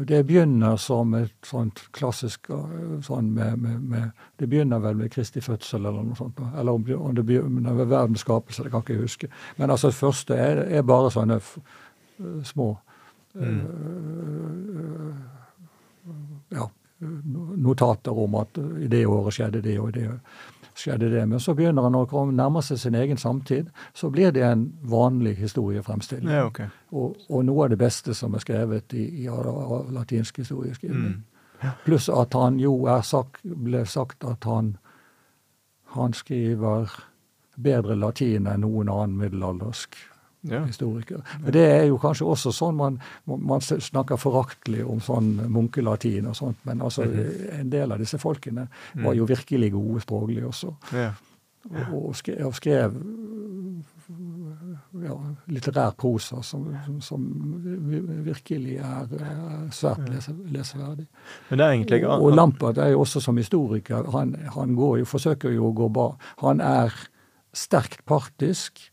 Og det begynner som et sånt klassisk øh, sånn med, med, med, Det begynner vel med Kristi fødsel eller noe sånt. Eller om det, om det begynner med verdens skapelse, det kan ikke jeg huske. Men altså det første er, er bare sånne øh, små mm. øh, Ja, notater om at i det året skjedde det, og det skjedde det. Men så begynner han å nærme seg sin egen samtid. Så blir det en vanlig historiefremstilling. Ja, okay. og, og, noe av det beste som er skrevet i, i latinsk historieskrivning. Mm. Pluss at han jo er sagt, ble sagt at han, han skriver bedre latin enn noen annen middelaldersk ja. historiker. Men Det er jo kanskje også sånn man, man snakker foraktelig om sånn munkelatin og sånt, men altså mm -hmm. en del av disse folkene var jo virkelig gode språklig også. Ja. Ja. Og, skrev, og skrev ja, litterær prosa som, som, som, virkelig er, svært lese, leseverdig. Men det er egentlig... Og, og Lampert er jo også som historiker, han, han går jo, forsøker jo å gå ba Han er sterkt partisk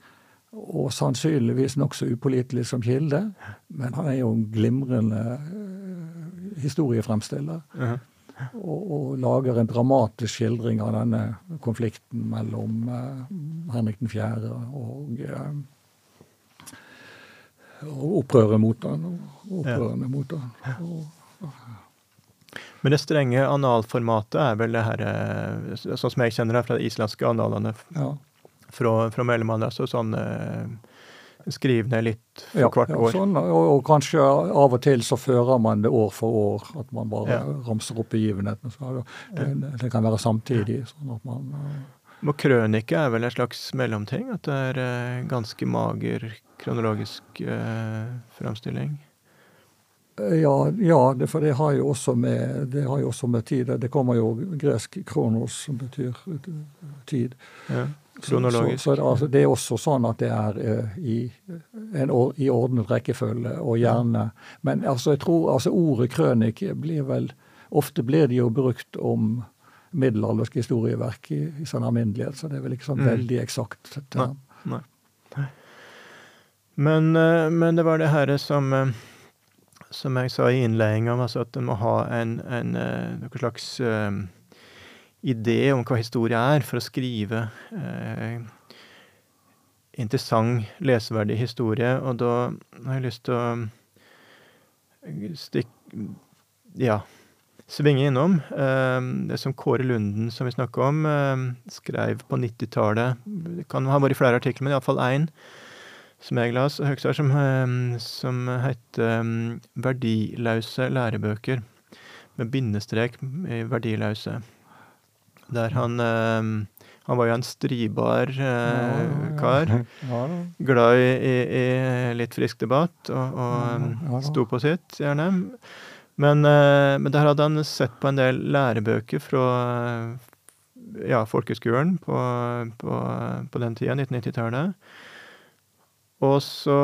og sannsynligvis nokså upålitelig som kilde, men han er jo en glimrende uh, historiefremstiller. Uh -huh. og, og, lager en dramatisk skildring av denne konflikten mellom uh, Henrik 4. og, og opprøret mot han, og opprørene ja. mot han. Og, men det strenge analformatet er vel det her, sånn som jeg kjenner det fra de islandske analene. Ja fra, fra mellomalderen. Altså sånn eh, skriv ned litt for ja, hvert år. sånn, og, og, kanskje av og til så fører man det år for år. At man bare ja. ramser opp begivenhetene. Det, det, kan være samtidig. sånn at man... Og krønike er vel en slags mellomting? At det er eh, ganske mager kronologisk eh, framstilling? Ja, ja det, for det har jo også med, det har jo også med tid Det kommer jo gresk kronos, som betyr tid. Ja. Kronologisk. Så, så, så altså, det er også sånn at det er uh, i, en, i ordnet rekkefølge, og gjerne Men altså, jeg tror altså ordet krønik blir vel Ofte blir det jo brukt om middelaldersk historieverk i, i sånn alminnelighet, så det er vel ikke sånn mm. veldig eksakt. Nei, nei. Men, uh, men, det var det her som uh, som jeg sa i innledninga, altså at en må ha en, en, noe slags idé om hva historie er, for å skrive eh, interessant, leseverdig historie. Og da har jeg lyst til å stikke Ja, svinge innom eh, det som Kåre Lunden, som vi snakka om, eh, skrev på 90-tallet. Det kan ha vært flere artikler, men iallfall én som jeg las, Høgstad, som, eh, som heter 'Verdiløse 'Verdilause lærebøker', med bindestrek i 'verdilause'. Der han eh, Han var jo en stribar eh, kar. Glad i, i, i, litt frisk debatt, og, og sto på sitt, gjerne. Men, eh, men, der hadde han sett på en del lærebøker fra ja, folkeskolen på, på, på den tida, 1990-tallet. Og så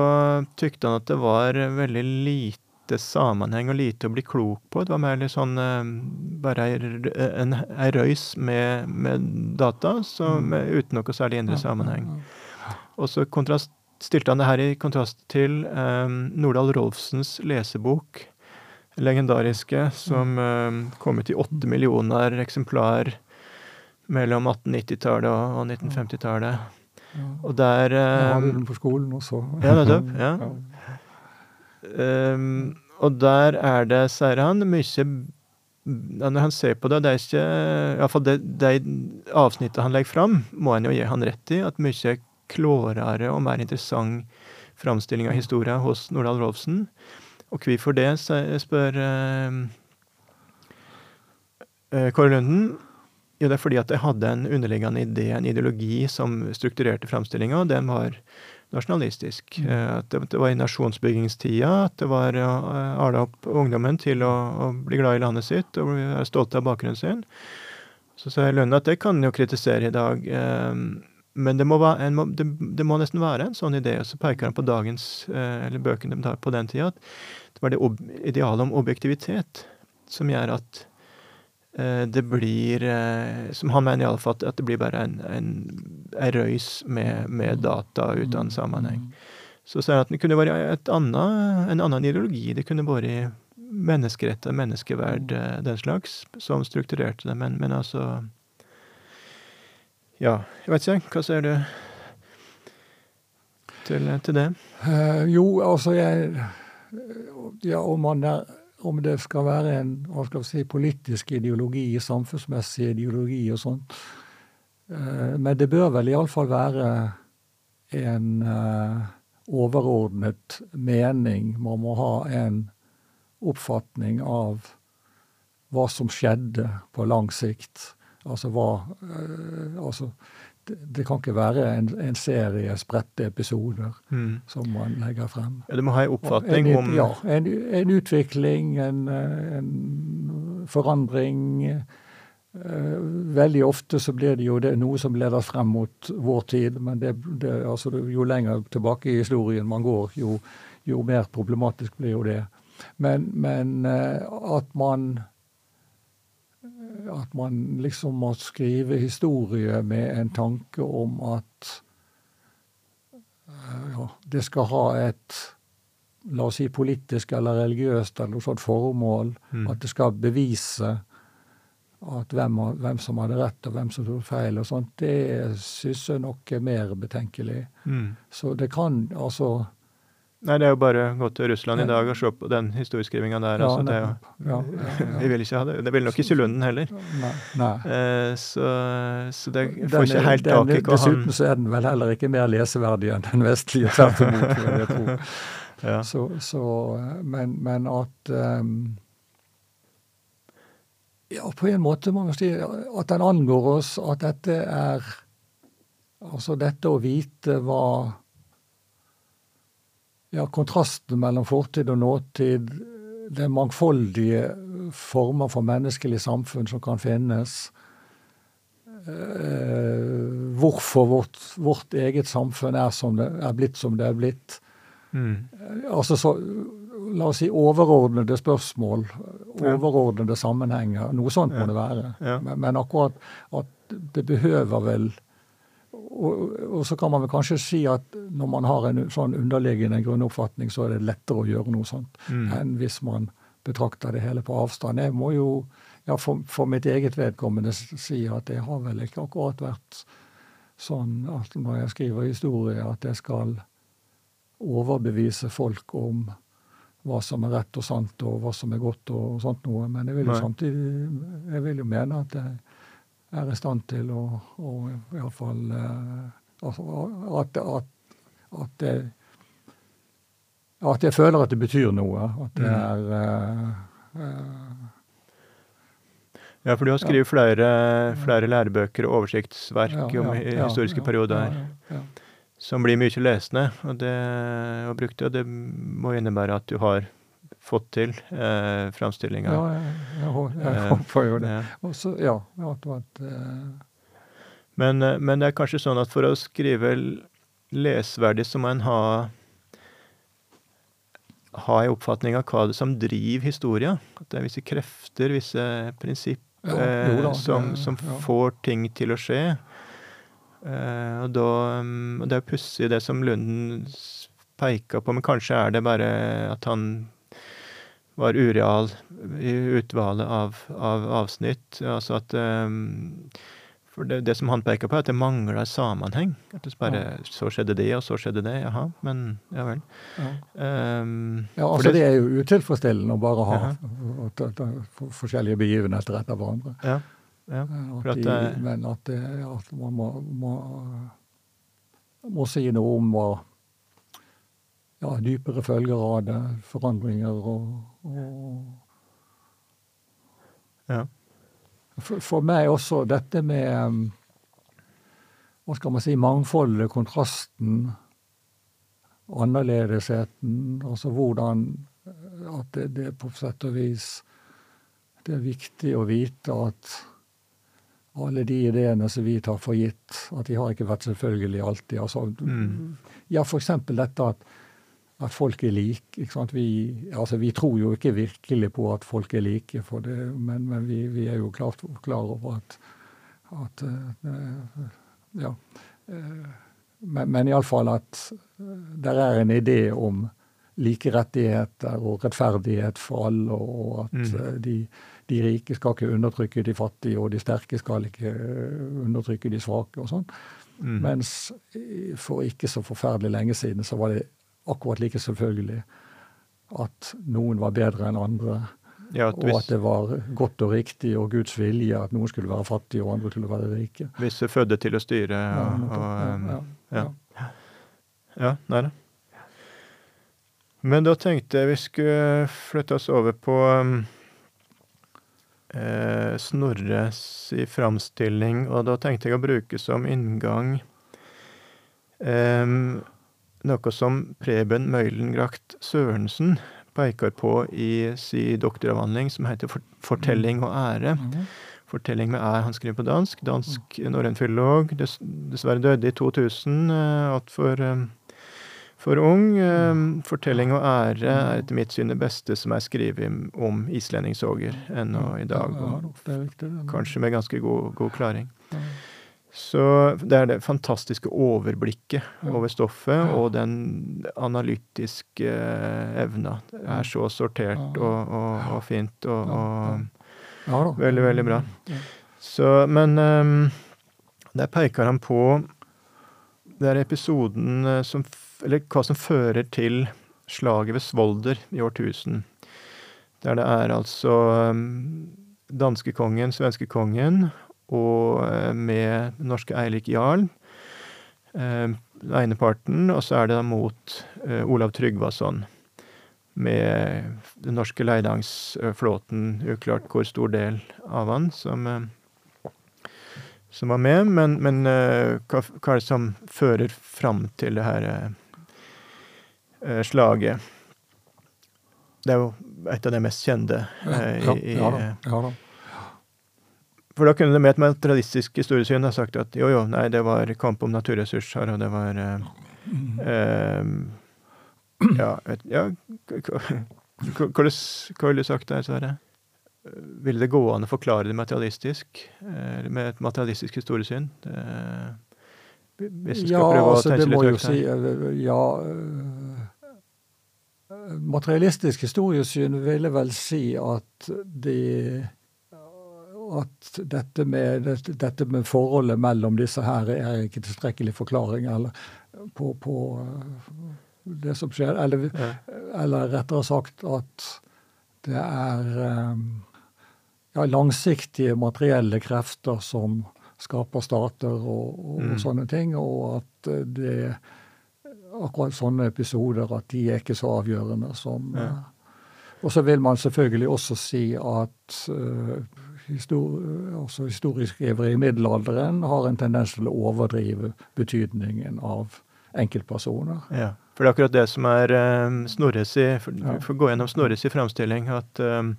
tykte han at det var veldig lite lite sammenheng og lite å bli klok på. Det var mer litt sånn eh, bare ei røys med, med data så, mm. med, uten noe særlig indre sammenheng. Og så stilte han det her i kontrast til eh, Nordahl Rolfsens lesebok, legendariske, som eh, kom ut i åtte millioner eksemplar mellom 1890-tallet og, og 1950-tallet. Og der eh, hadde på skolen også. Ja, nettopp. Ja. Um, og der er det, sier han, mye Når han ser på det, det er ikke Iallfall det, det avsnittet han legger fram, må en jo gi han rett i. At mye klårere og mer interessant framstilling av historien hos Nordahl Rolfsen. Og hvorfor det, spør eh, Kåre Lunden. Jo, det er fordi at jeg hadde en underliggende idé, en ideologi, som strukturerte framstillinga, og den var nasjonalistisk. Eh, at det, var i nasjonsbyggingstida, at det var å ala opp ungdommen til å, å, bli glad i landet sitt og være stolt av bakgrunnen sin. Så sa Lønne at det kan jo kritisere i dag. Men det må, være, må, det, det må, nesten være en sånn idé. Og så peker han på dagens, eller bøkene de tar på den tida, at det var det idealet om objektivitet som gjør at Eh, det blir, eh, som han mener iallfall, at det blir bare en, en, en røys med, med, data uten sammenheng. Så sier han at det kunne vært en annen ideologi. Det kunne vært menneskerett og menneskeverd, eh, den slags, som strukturerte det. Men, men altså Ja, jeg vet ikke. Hva sier du til, til det? Uh, jo, altså jeg Ja, om man er om det skal være en hva skal vi si, politisk ideologi, samfunnsmessig ideologi og sånt. Eh, men det bør vel iallfall være en uh, overordnet mening. Man må ha en oppfatning av hva som skjedde på lang sikt. Altså hva uh, Altså det, kan ikke være en, en serie spredte episoder mm. som man legger frem. Ja, Du må ha en oppfatning en, om Ja. En, en utvikling, en, en forandring. Uh, veldig ofte så blir det jo det noe som leder frem mot vår tid, men det, det, altså, jo lenger tilbake i historien man går, jo, jo mer problematisk blir jo det. Men, men uh, at man at man liksom må skrive historie med en tanke om at eh, ja, det skal ha et la oss si politisk eller religiøst eller noe sånt formål. Mm. At det skal bevise at hvem, hvem, som hadde rett og hvem som tok feil og sånt, det syns jeg nok er mer betenkelig. Mm. Så det kan altså Nei, det er jo bare å gå til Russland i dag og se på den historieskrivinga der. Ja, altså, det er jo, ja, ja, vi vil ikke ha det. Det vil nok ikke Lunden heller. Nei, nei. Eh, så, så, det får ikke helt tak i hva han Dessuten så er den vel heller ikke mer leseverdig enn den vestlige, tvert imot, vil jeg tro. ja. Så, så, men, men at um, Ja, på en måte må man si at den angår oss, at dette er Altså dette å vite hva ja, kontrasten mellom fortid og nåtid, det mangfoldige former for menneskelig samfunn som kan finnes. eh, hvorfor vårt, vårt, eget samfunn er, det, er, blitt som det er blitt. Mm. Altså så, La oss si overordnede spørsmål, overordnede sammenhenger. Noe sånt må det være. Ja. Men, men, akkurat at det behøver vel og, og, så kan man vel kanskje si at når man har en sånn underliggende grunnoppfatning, så er det lettere å gjøre noe sånt mm. enn hvis man betrakter det hele på avstand. Jeg må jo ja, for, for, mitt eget vedkommende si at det har vel ikke akkurat vært sånn at når jeg skriver historie, at jeg skal overbevise folk om hva som er rett og sant, og hva som er godt og sånt noe. Men jeg vil jo Nei. samtidig jeg vil jo mene at jeg er i stand til å, å iallfall uh, altså, at, at, at, jeg, at jeg føler at det betyr noe. At det mm. er uh, uh, ja, for du har skrevet ja. flere, flere, lærebøker og oversiktsverk ja, ja, om historiske perioder som blir mye lesende og, det, og brukte, og det må innebære at du har fått til eh, framstillinga. Ja, jeg, jeg, jeg eh, håper jo det. Også, ja, at, at, uh... men, eh, men, det er kanskje sånn at for å skrive lesverdig, så må en ha ha en oppfatning av hva det som driver historia. At det er visse krefter, visse prinsipp ja, eh, som, som ja. får ting til å skje. Eh, og da mm, og Det er pussig, det som Lunden peker på, men kanskje er det bare at han var ureal i utvalget av, av avsnitt. Altså at um, For det, det, som han peker på, er at det mangler sammenheng. At det bare ja. Så skjedde det, og så skjedde det. Jaha, men ja vel. Ja, um, ja altså det, det, er jo utilfredsstillende å bare ha forskjellige begivenheter etter hverandre. Ja. Ja, at at de, men at, det, at man må, må, må si noe om hva ja, dypere følger av det, forandringer og, og Ja. For, for meg også dette med Hva skal man si Mangfoldet, kontrasten, annerledesheten. Altså hvordan uh, At det, det på sett og vis Det er viktig å vite at alle de ideene som vi tar for gitt, at de har ikke vært selvfølgelig alltid. Altså, Mm. Ja, eksempel dette at, at folk er like. Ikke sant? Vi, altså, vi tror jo ikke virkelig på at folk er like, for det, men, men vi, vi er jo klart klar over at, at eh, Ja. eh, Men, men iallfall at det er en idé om like rettigheter og rettferdighet for alle, og at Mm. eh, de, de rike skal ikke undertrykke de fattige, og de sterke skal ikke eh, undertrykke de svake og sånn. Mm. Mens eh, for ikke så forferdelig lenge siden så var det akkurat like selvfølgelig at noen var bedre enn andre, ja, at og at det var godt og riktig og Guds vilje at noen skulle være fattige og andre skulle være rike. visse fødte til å styre og, ja, um, ja, ja. ja. Ja, er det. Men da tenkte jeg vi skulle flytte oss over på um, eh, Snorres i framstilling, og da tenkte jeg å bruke som inngang em, noe som Preben Møylengrakt Sørensen peker på i sin doktoravhandling som heter 'Fortelling og ære'. Mhm. Fortelling med æ, han skriver på dansk. Dansk norrøn filolog. Dess, dessverre døde i 2000, uh, altfor um, for ung. Um, fortelling og ære er etter mitt syn det beste som er skrevet om islendingsåger ennå i dag. Og kanskje med ganske god, god klaring. Så det er det fantastiske overblikket over stoffet, og den analytiske eh, evna. Det er så sortert og, og, og fint og, og. Veldig, veldig bra. Så, men um, der peker han på Det er episoden eh, som Eller hva som fører til slaget ved Svolder i årtusen. Der det er altså um, danskekongen, svenskekongen, og eh, med norske Eirik Jarl. eh, Den ene parten, og så er det da mot eh, Olav Tryggvason med den norske leidangsflåten, uklart hvor stor del av han som, eh, som var med, men, men eh, hva, hva er det som fører fram til det her eh, eh, slaget? Det er jo et av de mest kjente. eh, ja, i, i, ja, da, ja da. For da kunne det med et materialistisk historiesyn ha sagt at jo, jo, nei, det var kamp om naturressurser, og det var eh, eh, Ja, vet, ja hva, ville du sagt der, Sverre? Ville det gå an å forklare det materialistisk, eh, med et materialistisk historiesyn? Det, hvis du skal Ja, prøve altså å det tenke litt jo høyt si her. eh, Ja Materialistisk historiesyn ville vel si at de at dette med, dette, med forholdet mellom disse her er ikke tilstrekkelig forklaring eller, på, på eh, det som skjer. Eller, Ja. eller rettere sagt at det er eh, ja, langsiktige materielle krefter som skaper stater og, og, Mm. sånne ting, og at eh, det akkurat sånne episoder at de er ikke så avgjørende som Ja. Og så vil man selvfølgelig også si at uh, histor altså historieskrivere i middelalderen har en tendens til å overdrive betydningen av enkeltpersoner. Ja, for det er akkurat det som er um, Snorres i for, Ja. for gå gjennom Snorres i framstilling, at um,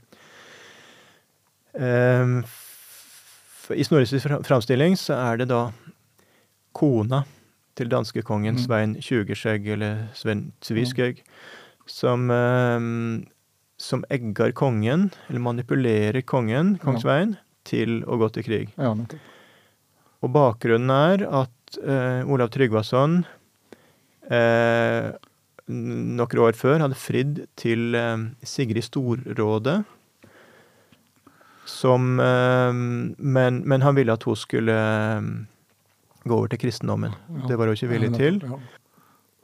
um, I Snorres i framstilling så er det da kona til danskekongen Mm. Svein Tjugeskjegg, eller Svein Tviskjegg, som, som egger kongen, eller manipulerer kongen, kong. Svein, til å gå til krig. Ja, nettopp. Og bakgrunnen er at eh, Olav Tryggvason eh, noen år før hadde fridd til eh, Sigrid Storrådet. Som eh, men, men han ville at hun skulle eh, gå over til kristendommen. Ja. Det var hun ikke villig til. ja.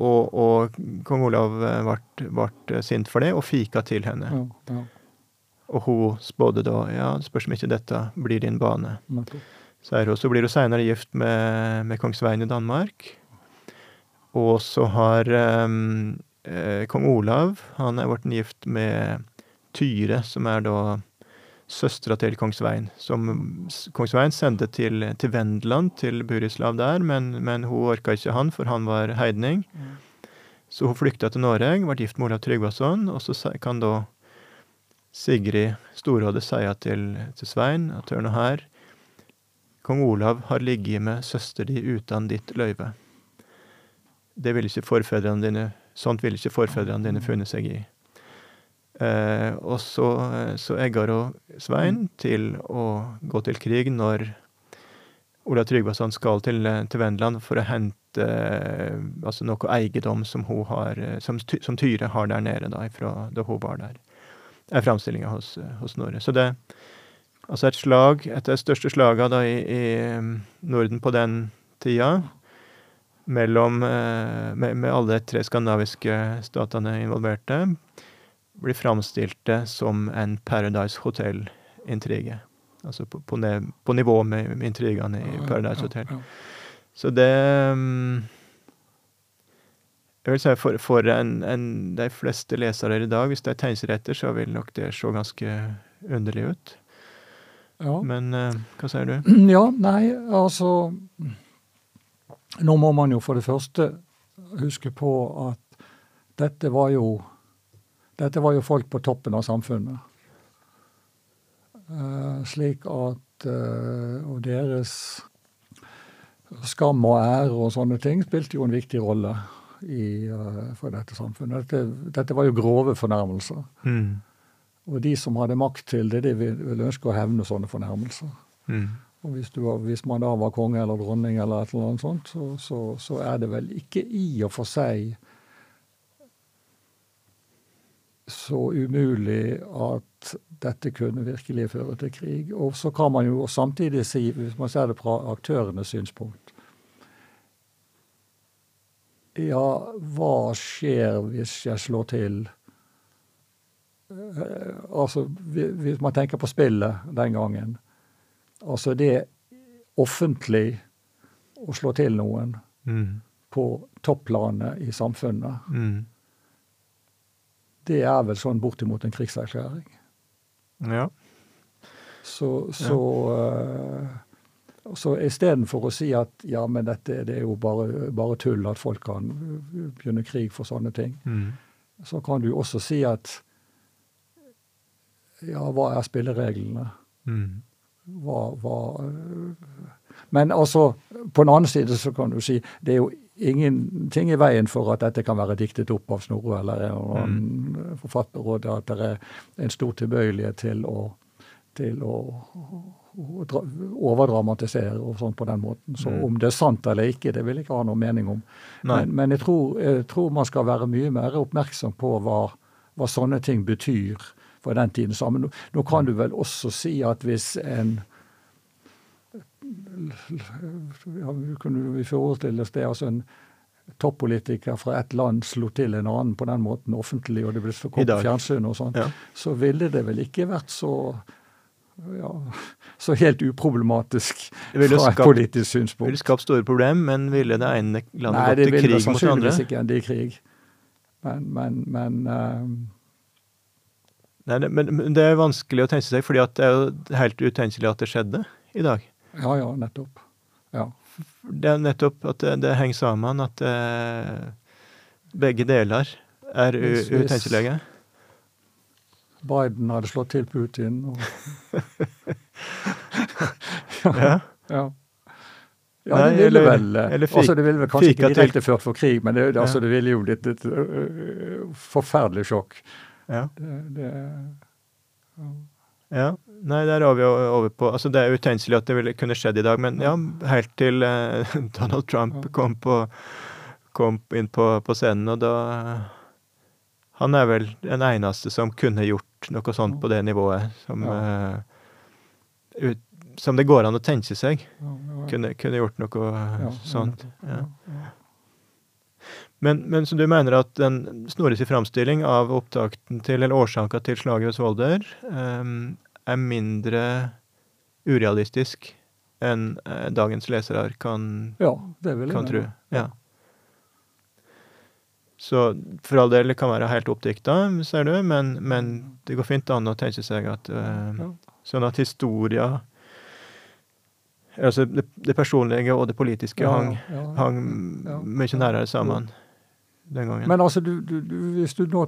Og, og kong Olav ble sint for det og fika til henne. Ja, ja, Og hun spådde da ja, det spørs om ikke dette blir din bane. hun. Så blir hun seinere gift med, med kong Svein i Danmark. Og så har um, eh, kong Olav han er blitt gift med Tyre, som er da søstera til kong Svein. Som kong Svein sendte til, til Vendeland, til Burislav der, men, men hun orka ikke han, for han var heidning. Så hun flykta til Norge, ble gift med Olav Tryggvason, og så kan da Sigrid Storrådet si til, til Svein at hør nå her, kong Olav har ligget med søster di uten ditt løyve. Det ville ikke forfedrene dine Sånt ville ikke forfedrene dine funnet seg i. Eh, og så, eh, så egger hun Svein til å gå til krig når Ola Tryggvason skal til, eh, til Vendeland for å hente altså noe eiendom som, hun har, som, som Tyre har der nede da, fra da hun var der. Det er framstillinga hos, hos Snorre. Så det Altså et slag, et av de største slagene da i, i Norden på den tida, mellom med, med alle de tre skandinaviske statene involverte, blir framstilt som en Paradise Hotel-intrige. Altså på, på, på nivå med, intrigene i Paradise Hotel. Så det um, Jeg vil si for, for en, en, de fleste lesere i dag, hvis de tegner seg etter, så vil nok det se ganske underlig ut. Ja. Men eh, hva sier du? Ja, nei, altså Nå må man jo for det første huske på at dette var jo Dette var jo folk på toppen av samfunnet. Uh, slik at uh, Og deres skam og ære og sånne ting spilte jo en viktig rolle i, uh, for dette samfunnet. Dette, dette var jo grove fornærmelser. Mm. Og de som hadde makt til det, de ville vil ønske å hevne sånne fornærmelser. Mm. Og hvis, du hvis man da var konge eller dronning eller et eller annet sånt, så, så, så er det vel ikke i og for seg så umulig at dette kunne virkelig føre til krig. Og så kan man jo samtidig si, hvis man ser det fra aktørenes synspunkt Ja, hva skjer hvis jeg slår til Eh, altså, Hvis man tenker på spillet den gangen Altså det offentlig å slå til noen Mm. på topplanet i samfunnet, Mm. Det er vel sånn bortimot en krigserklæring. Ja. Så, så, uh, så istedenfor å si at ja, men dette det er jo bare, bare tull at folk kan begynne krig for sånne ting, Mm. så kan du også si at ja, hva er spillereglene? Mm. hva, hva Men altså, på den annen side så kan du si det er jo ingenting i veien for at dette kan være diktet opp av Snorre eller en mm. annen forfatter, og at det er en stor tilbøyelighet til å, til å, å dra, overdramatisere og sånn på den måten. Så Mm. om det er sant eller ikke, det vil jeg ikke ha noen mening om. Men, men jeg, tror, jeg tror man skal være mye mer oppmerksom på hva, hva sånne ting betyr for den tiden. sammen. Nå, nå kan du vel også si at hvis en ja, vi kunne vi forestille oss det, altså en toppolitiker fra et land slo til en annen på den måten offentlig, og det ble kom på fjernsyn og sånn, Ja. så ville det vel ikke vært så ja, så helt uproblematisk Det ville fra et politisk politisk Det synspunkt. ville skapt store problem, men ville det ene landet Nei, gått til krig mot det andre? sannsynligvis ikke ende i krig. Men, men, men uh, Nei, det, men, men det er vanskelig å tenke seg, fordi det er jo helt utenkelig at det skjedde i dag. Ja, ja, nettopp. Ja. Det er nettopp at det, det henger sammen, at eh, begge deler er utenkelige. Biden hadde slått til Putin. Og, Ja. ja. Ja, Nei, det ville eller- vel eh, eller fik- altså Det ville vel kanskje ikke direkte ført for krig, men det, altså, Ja. det ville jo blitt et forferdelig sjokk. ja. Det, det, Ja. Nei, der er vi over på Altså, det er utenkelig at det ville kunne skjedd i dag, men ja, helt til eh, Donald Trump kom, på, kom inn på, på scenen, og da Han er vel den eneste som kunne gjort noe sånt på det nivået, som eh, ut, Som det går an å tenke seg. ja, ja, Kunne, kunne gjort noe ja, sånt. Ja. ja. Men, men så du mener at den Snorres framstilling av opptakten til, eller årsaka til slaget ved Svolder, ehm, er mindre urealistisk enn eh, dagens lesere kan, ja, kan tro? Ja. Så for all del, det kan være helt oppdikta, ser du, men, men det går fint an å tenke seg at Ja. Sånn at historia Altså det, det personlige og det politiske hang, hang mye nærere sammen den gangen. Men altså, du, du, du, hvis, du nå,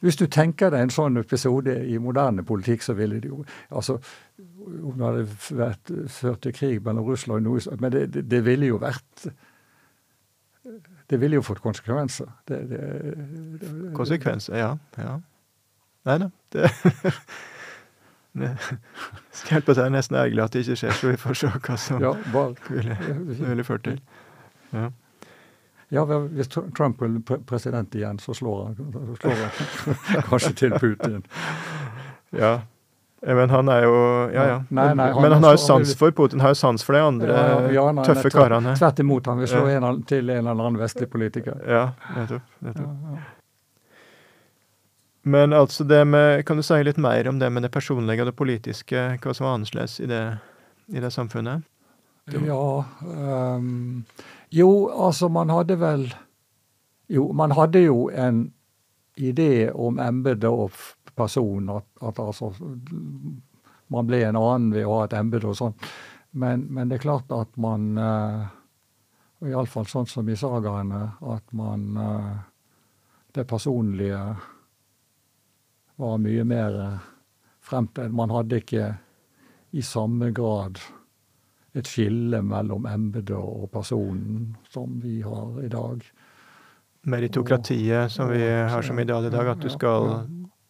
hvis du tenker deg en sånn episode i moderne politikk, så ville det jo altså, Om det hadde vært ført til krig mellom Russland og USA Men det, det, det ville jo vært Det ville jo fått konsekvenser. Det, Konsekvenser, ja. ja. Nei da, det det Skal hjelpe seg nesten ergerlig at det ikke skjer, så vi får se hva som Ja, bare, ville, ville ført til. Ja. Ja, hvis Trump blir president igjen, så slår han, så slår han kanskje til Putin. ja. Men han er jo Ja, ja. Nei, nei, han Men han har jo sans for Putin, har jo sans for de andre Ja, ja, nei, tøffe karene. Tvert imot, han vil slå Ja. en, til en eller annen vestlig politiker. Ja, nettopp. Nettopp. Men altså det med Kan du si litt mer om det med det personlige og det politiske, hva som var annerledes i det, i det samfunnet? Ja ehm, Jo, altså, man hadde vel Jo, man hadde jo en idé om embete og person, at, at altså Man ble en annen ved å ha et embete og sånn. Men, men det er klart at man uh, Iallfall sånn som i sagaene, at man uh, Det personlige var mye mer uh, fremtid. Man hadde ikke i samme grad et skille mellom embetet og personen som vi har i dag. Meritokratiet som vi har som ideal i dag, at du skal ja.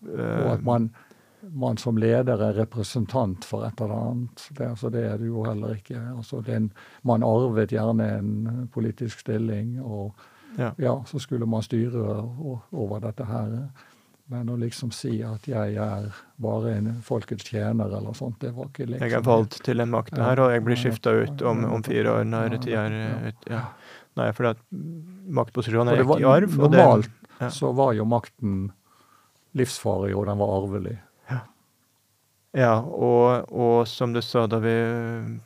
Og eh, at man, man som leder er representant for et eller annet. Det, altså det er det jo heller ikke. Altså en, man arvet gjerne en politisk stilling, og Ja. ja, så skulle man styre over dette her. Men å liksom si at jeg er bare en folkets tjener eller sånt, det var ikke liksom Jeg er valgt til den makten her, og jeg blir skifta ut om, om fire år når tida er ja. ut. Ja. Nei, for maktposisjonen er ikke i arv. det- Normalt ja. så var jo makten livsfarlig, og den var arvelig. Ja, og, og som du sa da vi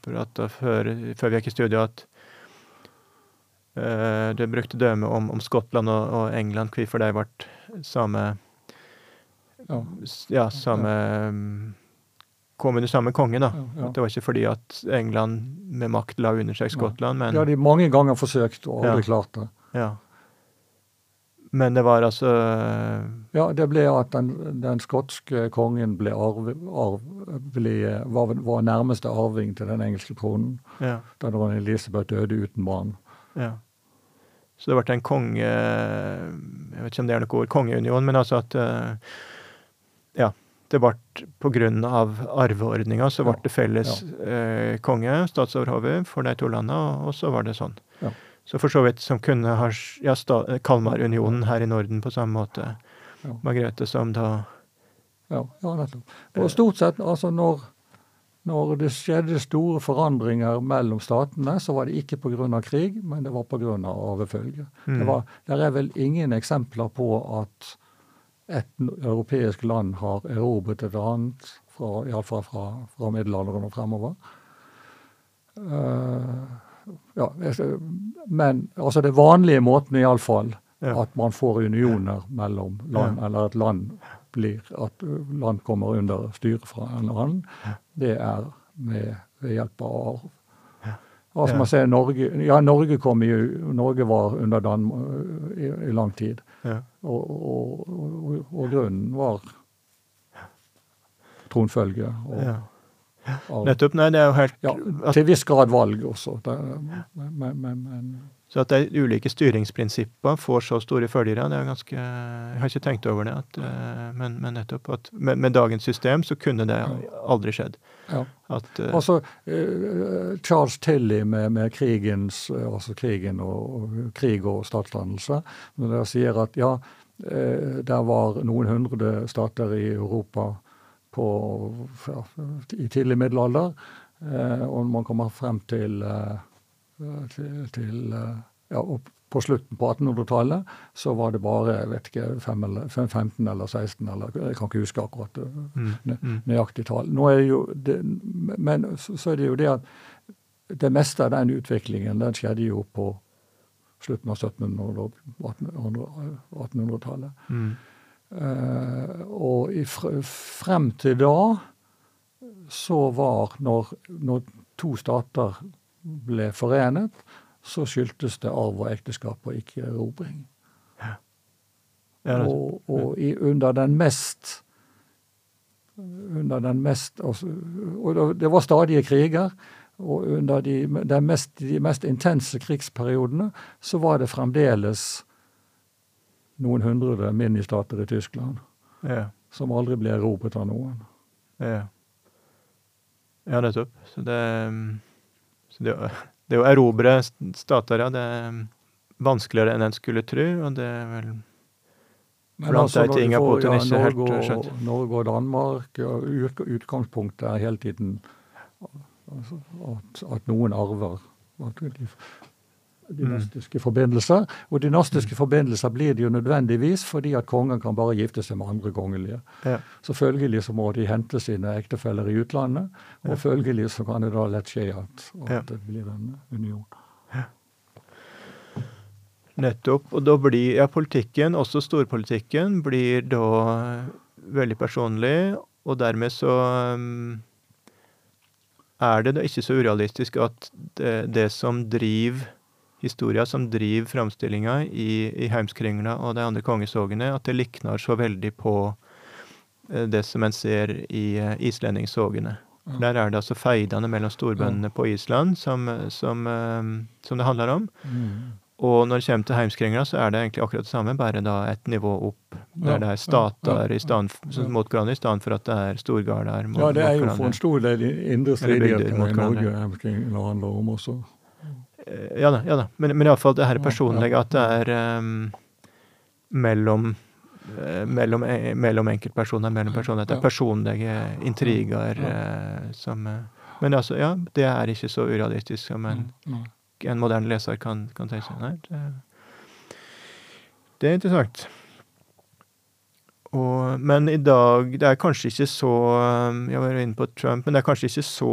prata før, før vi gikk i studio, at uh, du brukte dømme om, om Skottland og, og England, hvorfor de ble samme Ja. Ja, samme mm, Kom under samme konge, da. Ja, ja. At det var ikke fordi at England med makt la under seg Skottland, men har de mange ganger forsøkt, og aldri Ja. klart det. Ja. Men det var altså Ja, det ble at den, den skotske kongen ble arv, arv, ble, var, var nærmeste arving til den engelske kronen Ja. da dronning Elisabeth døde uten barn. ja. Så det ble en konge... Jeg vet ikke om det er noe ord, kongeunion, men altså at eh, Ja. Det ble av arveordninga, så ble det felles eh, konge, statsoverhode, for de to landene, og, så var det sånn. Ja. Så for så vidt som kunne ha Ja, Kalmarunionen her i Norden på samme måte. Ja. Margrethe som da Ja, ja nettopp. Og stort sett, altså når, når det skjedde store forandringer mellom statene, så var det ikke pga. krig, men det var pga. arvefølge. Mm. Det, var, det er vel ingen eksempler på at et europeisk land har erobret et annet, iallfall fra, fra middelalderen og fremover. Uh, ja, men altså det vanlige måten iallfall, Ja. at man får unioner mellom land, Ja. eller at land blir at uh, land kommer under styre fra en eller annen, det er med, ved hjelp av arv. Altså Ja. man ser Norge, ja, Norge, kom jo, Norge var under Danmark i, i lang tid. Og, og, og, og grunnen var tronfølge. Og, ja. Nettopp. Nei, det er jo helt Ja, til viss grad valg også. Det, men, men, men Så at de ulike styringsprinsippene får så store følgere, det er ganske Jeg har ikke tenkt over det, at, eh, men, men nettopp at med, med dagens system så kunne det aldri skjedd. ja. At eh, Altså, eh, Charles Tilly med, med krigens, altså krigen og, og krig og statsdannelse, når dere sier at ja, der var noen hundre stater i Europa på, ja, i tidlig middelalder, og man kommer frem til, til, til eh, ja, på slutten på 1800-tallet så var det bare jeg vet ikke, 5 eller, 5, 15 eller 16, eller jeg kan ikke huske akkurat eh, mm, nø- mm, nøyaktig tall. Nå er det jo det, men så så er det jo det at det meste av den utviklingen den skjedde jo på slutten av 1700- og 1800-tallet. Mm. Uh, og i frem til da så var når, når to stater ble forenet, så skyldtes det arv og ekteskap og ikke erobring. Ja, Ja, er og og i, under den mest under den mest altså, Og det- var stadige kriger. Og under de, de, mest, de mest intense krigsperiodene så var det fremdeles noen hundre ministater i Tyskland Ja. som aldri ble erobret av noen. Ja, ja nettopp. Så det mm, det, det å erobre stater, ja, det er vanskeligere enn en skulle tro, og det er vel Blant altså, når du får, ja, Norge, og, skjønt. Norge og Danmark ja, Utgangspunktet er hele tiden at, at noen arver at de, dynastiske forbindelser. Og dynastiske forbindelser blir det jo nødvendigvis fordi at kongen kan bare gifte seg med andre kongelige. Ja. følgelig så må de hente sine ektefeller i utlandet, og følgelig så kan det da lett skje at, at Ja. det blir en union. Nettopp. Og da blir ja, politikken, også storpolitikken, blir da veldig personlig, og dermed så um, er det da ikke så urealistisk at det, det som driver historia, som driver framstillinga i, i Heimskringla og de andre kongesågene, at det likner så veldig på eh, det som en ser i eh. Ja. Der er det altså feidene mellom storbøndene på Island som, som, eh, som det handler om. Mm. Og når det kommer til heimskringla, så er det egentlig akkurat det samme, bare da et nivå opp. Der Ja, det er stater ja, ja. mot hverandre, i stedet for at det er storgarder mot, Ja, det er jo for en stor del indre stridigheter i Norge Heimskringla handler om også. Eh, Ja da, ja da. Men, men iallfall det her personlige, at det er um, mellom eh, mellom, eh, mellom enkeltpersoner, mellom personer. Det er personlige intriger eh, som Men altså, ja, det er ikke så urealistisk som en, en moderne leser kan, kan tenke seg. Nei, det, det er interessant. Og, men i dag Det er kanskje ikke så Jeg var inne på Trump, men det er kanskje ikke så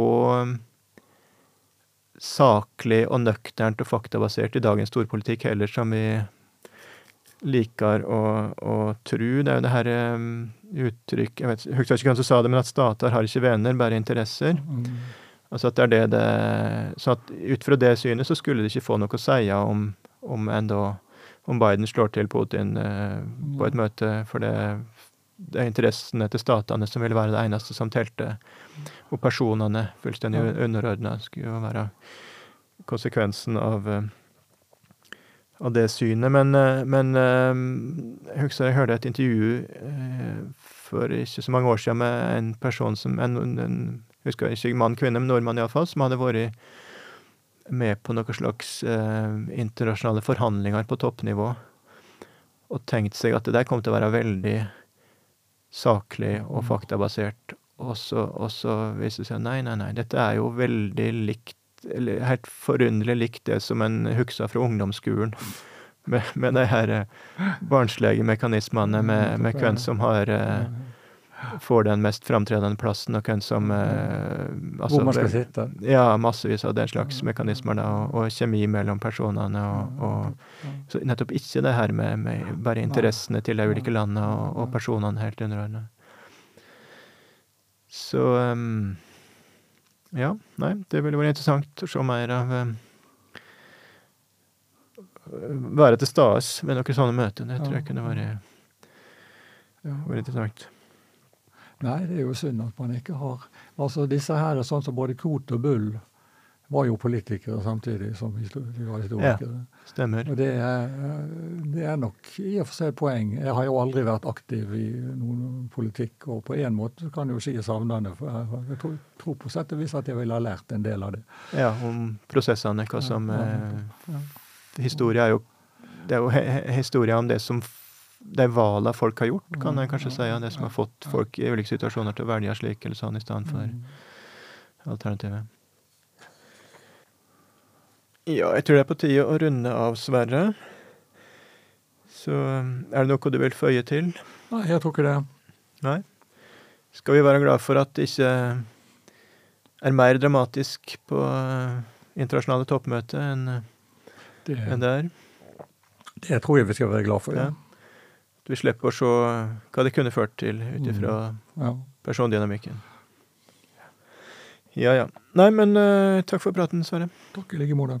saklig og nøkternt og faktabasert i dagens storpolitikk heller, som vi liker å, å tro. Det er jo det her um, uttrykk Jeg vet jeg ikke hvem som sa det, men at stater har ikke venner, bare interesser. Mm. Altså at det er det det Så at ut fra det synet så skulle det ikke få noe å si om, om en da Om Biden slår til Putin uh, på et møte, for det, det er interessene til statene som ville være det eneste som telte. Og personene fullstendig underordna skulle jo være konsekvensen av eh, av det synet. Men, eh, men eh, jeg husker jeg hørte et intervju for ikke så mange år siden med en person som en, en jeg husker ikke mann, kvinne, men nordmann iallfall, som hadde vært med på noen slags internasjonale forhandlinger på toppnivå, og tenkt seg at det der kom til å være veldig saklig og faktabasert, og så, og så viser det seg nei, nei, nei, dette er jo veldig likt, eller helt forunderlig likt det som en husker fra ungdomsskolen. Med, med de her eh, barnslige mekanismene, med, med hvem som har eh, får den mest framtredende plassen, og hvem som eh, altså, Hvor man skal sitte. Ja, massevis av den slags mekanismer, da, og, og kjemi mellom personene, og, og så nettopp ikke det her med, med bare interessene til de ulike landene og, og personene helt underordna. Så ehm, Ja, nei, det ville vært interessant å se mer av ehm, Være til stades ved noen sånne møter. Det tror jeg kunne vært, Ja. vært interessant. Nei, det er jo synd at man ikke har Altså disse her, er sånn som både Kot og Bull, var jo politikere samtidig som de var historikere. Stemmer. Og det er, det er nok i og for seg et poeng. Jeg har jo aldri vært aktiv i noen politikk, og på en måte kan jeg jo si det. For jeg, jeg tror, tror på sett og vis at jeg ville ha lært en del av det. Ja, om prosessene, hva som Ja, ja, eh, ja. Historie er jo Det er jo historie om det som de valgene folk har gjort, kan jeg kanskje si. Det som har fått folk i ulike situasjoner til å velge slik eller sånn i stedet for Mm. alternativet. Ja, jeg tror det er på tide å runde av, Sverre. Så um, er det noe du vil føye til? Nei, jeg tror ikke det. Nei? Skal vi være glad for at det ikke er mer dramatisk på eh, internasjonale toppmøter enn Det, enn det er? Det tror jeg vi skal være glad for. Ja. Vi slipper å se hva det kunne ført til ut ifra Mm. Ja. persondynamikken. Ja ja. Nei, men uh, takk for praten, Sverre. Takk i like måte.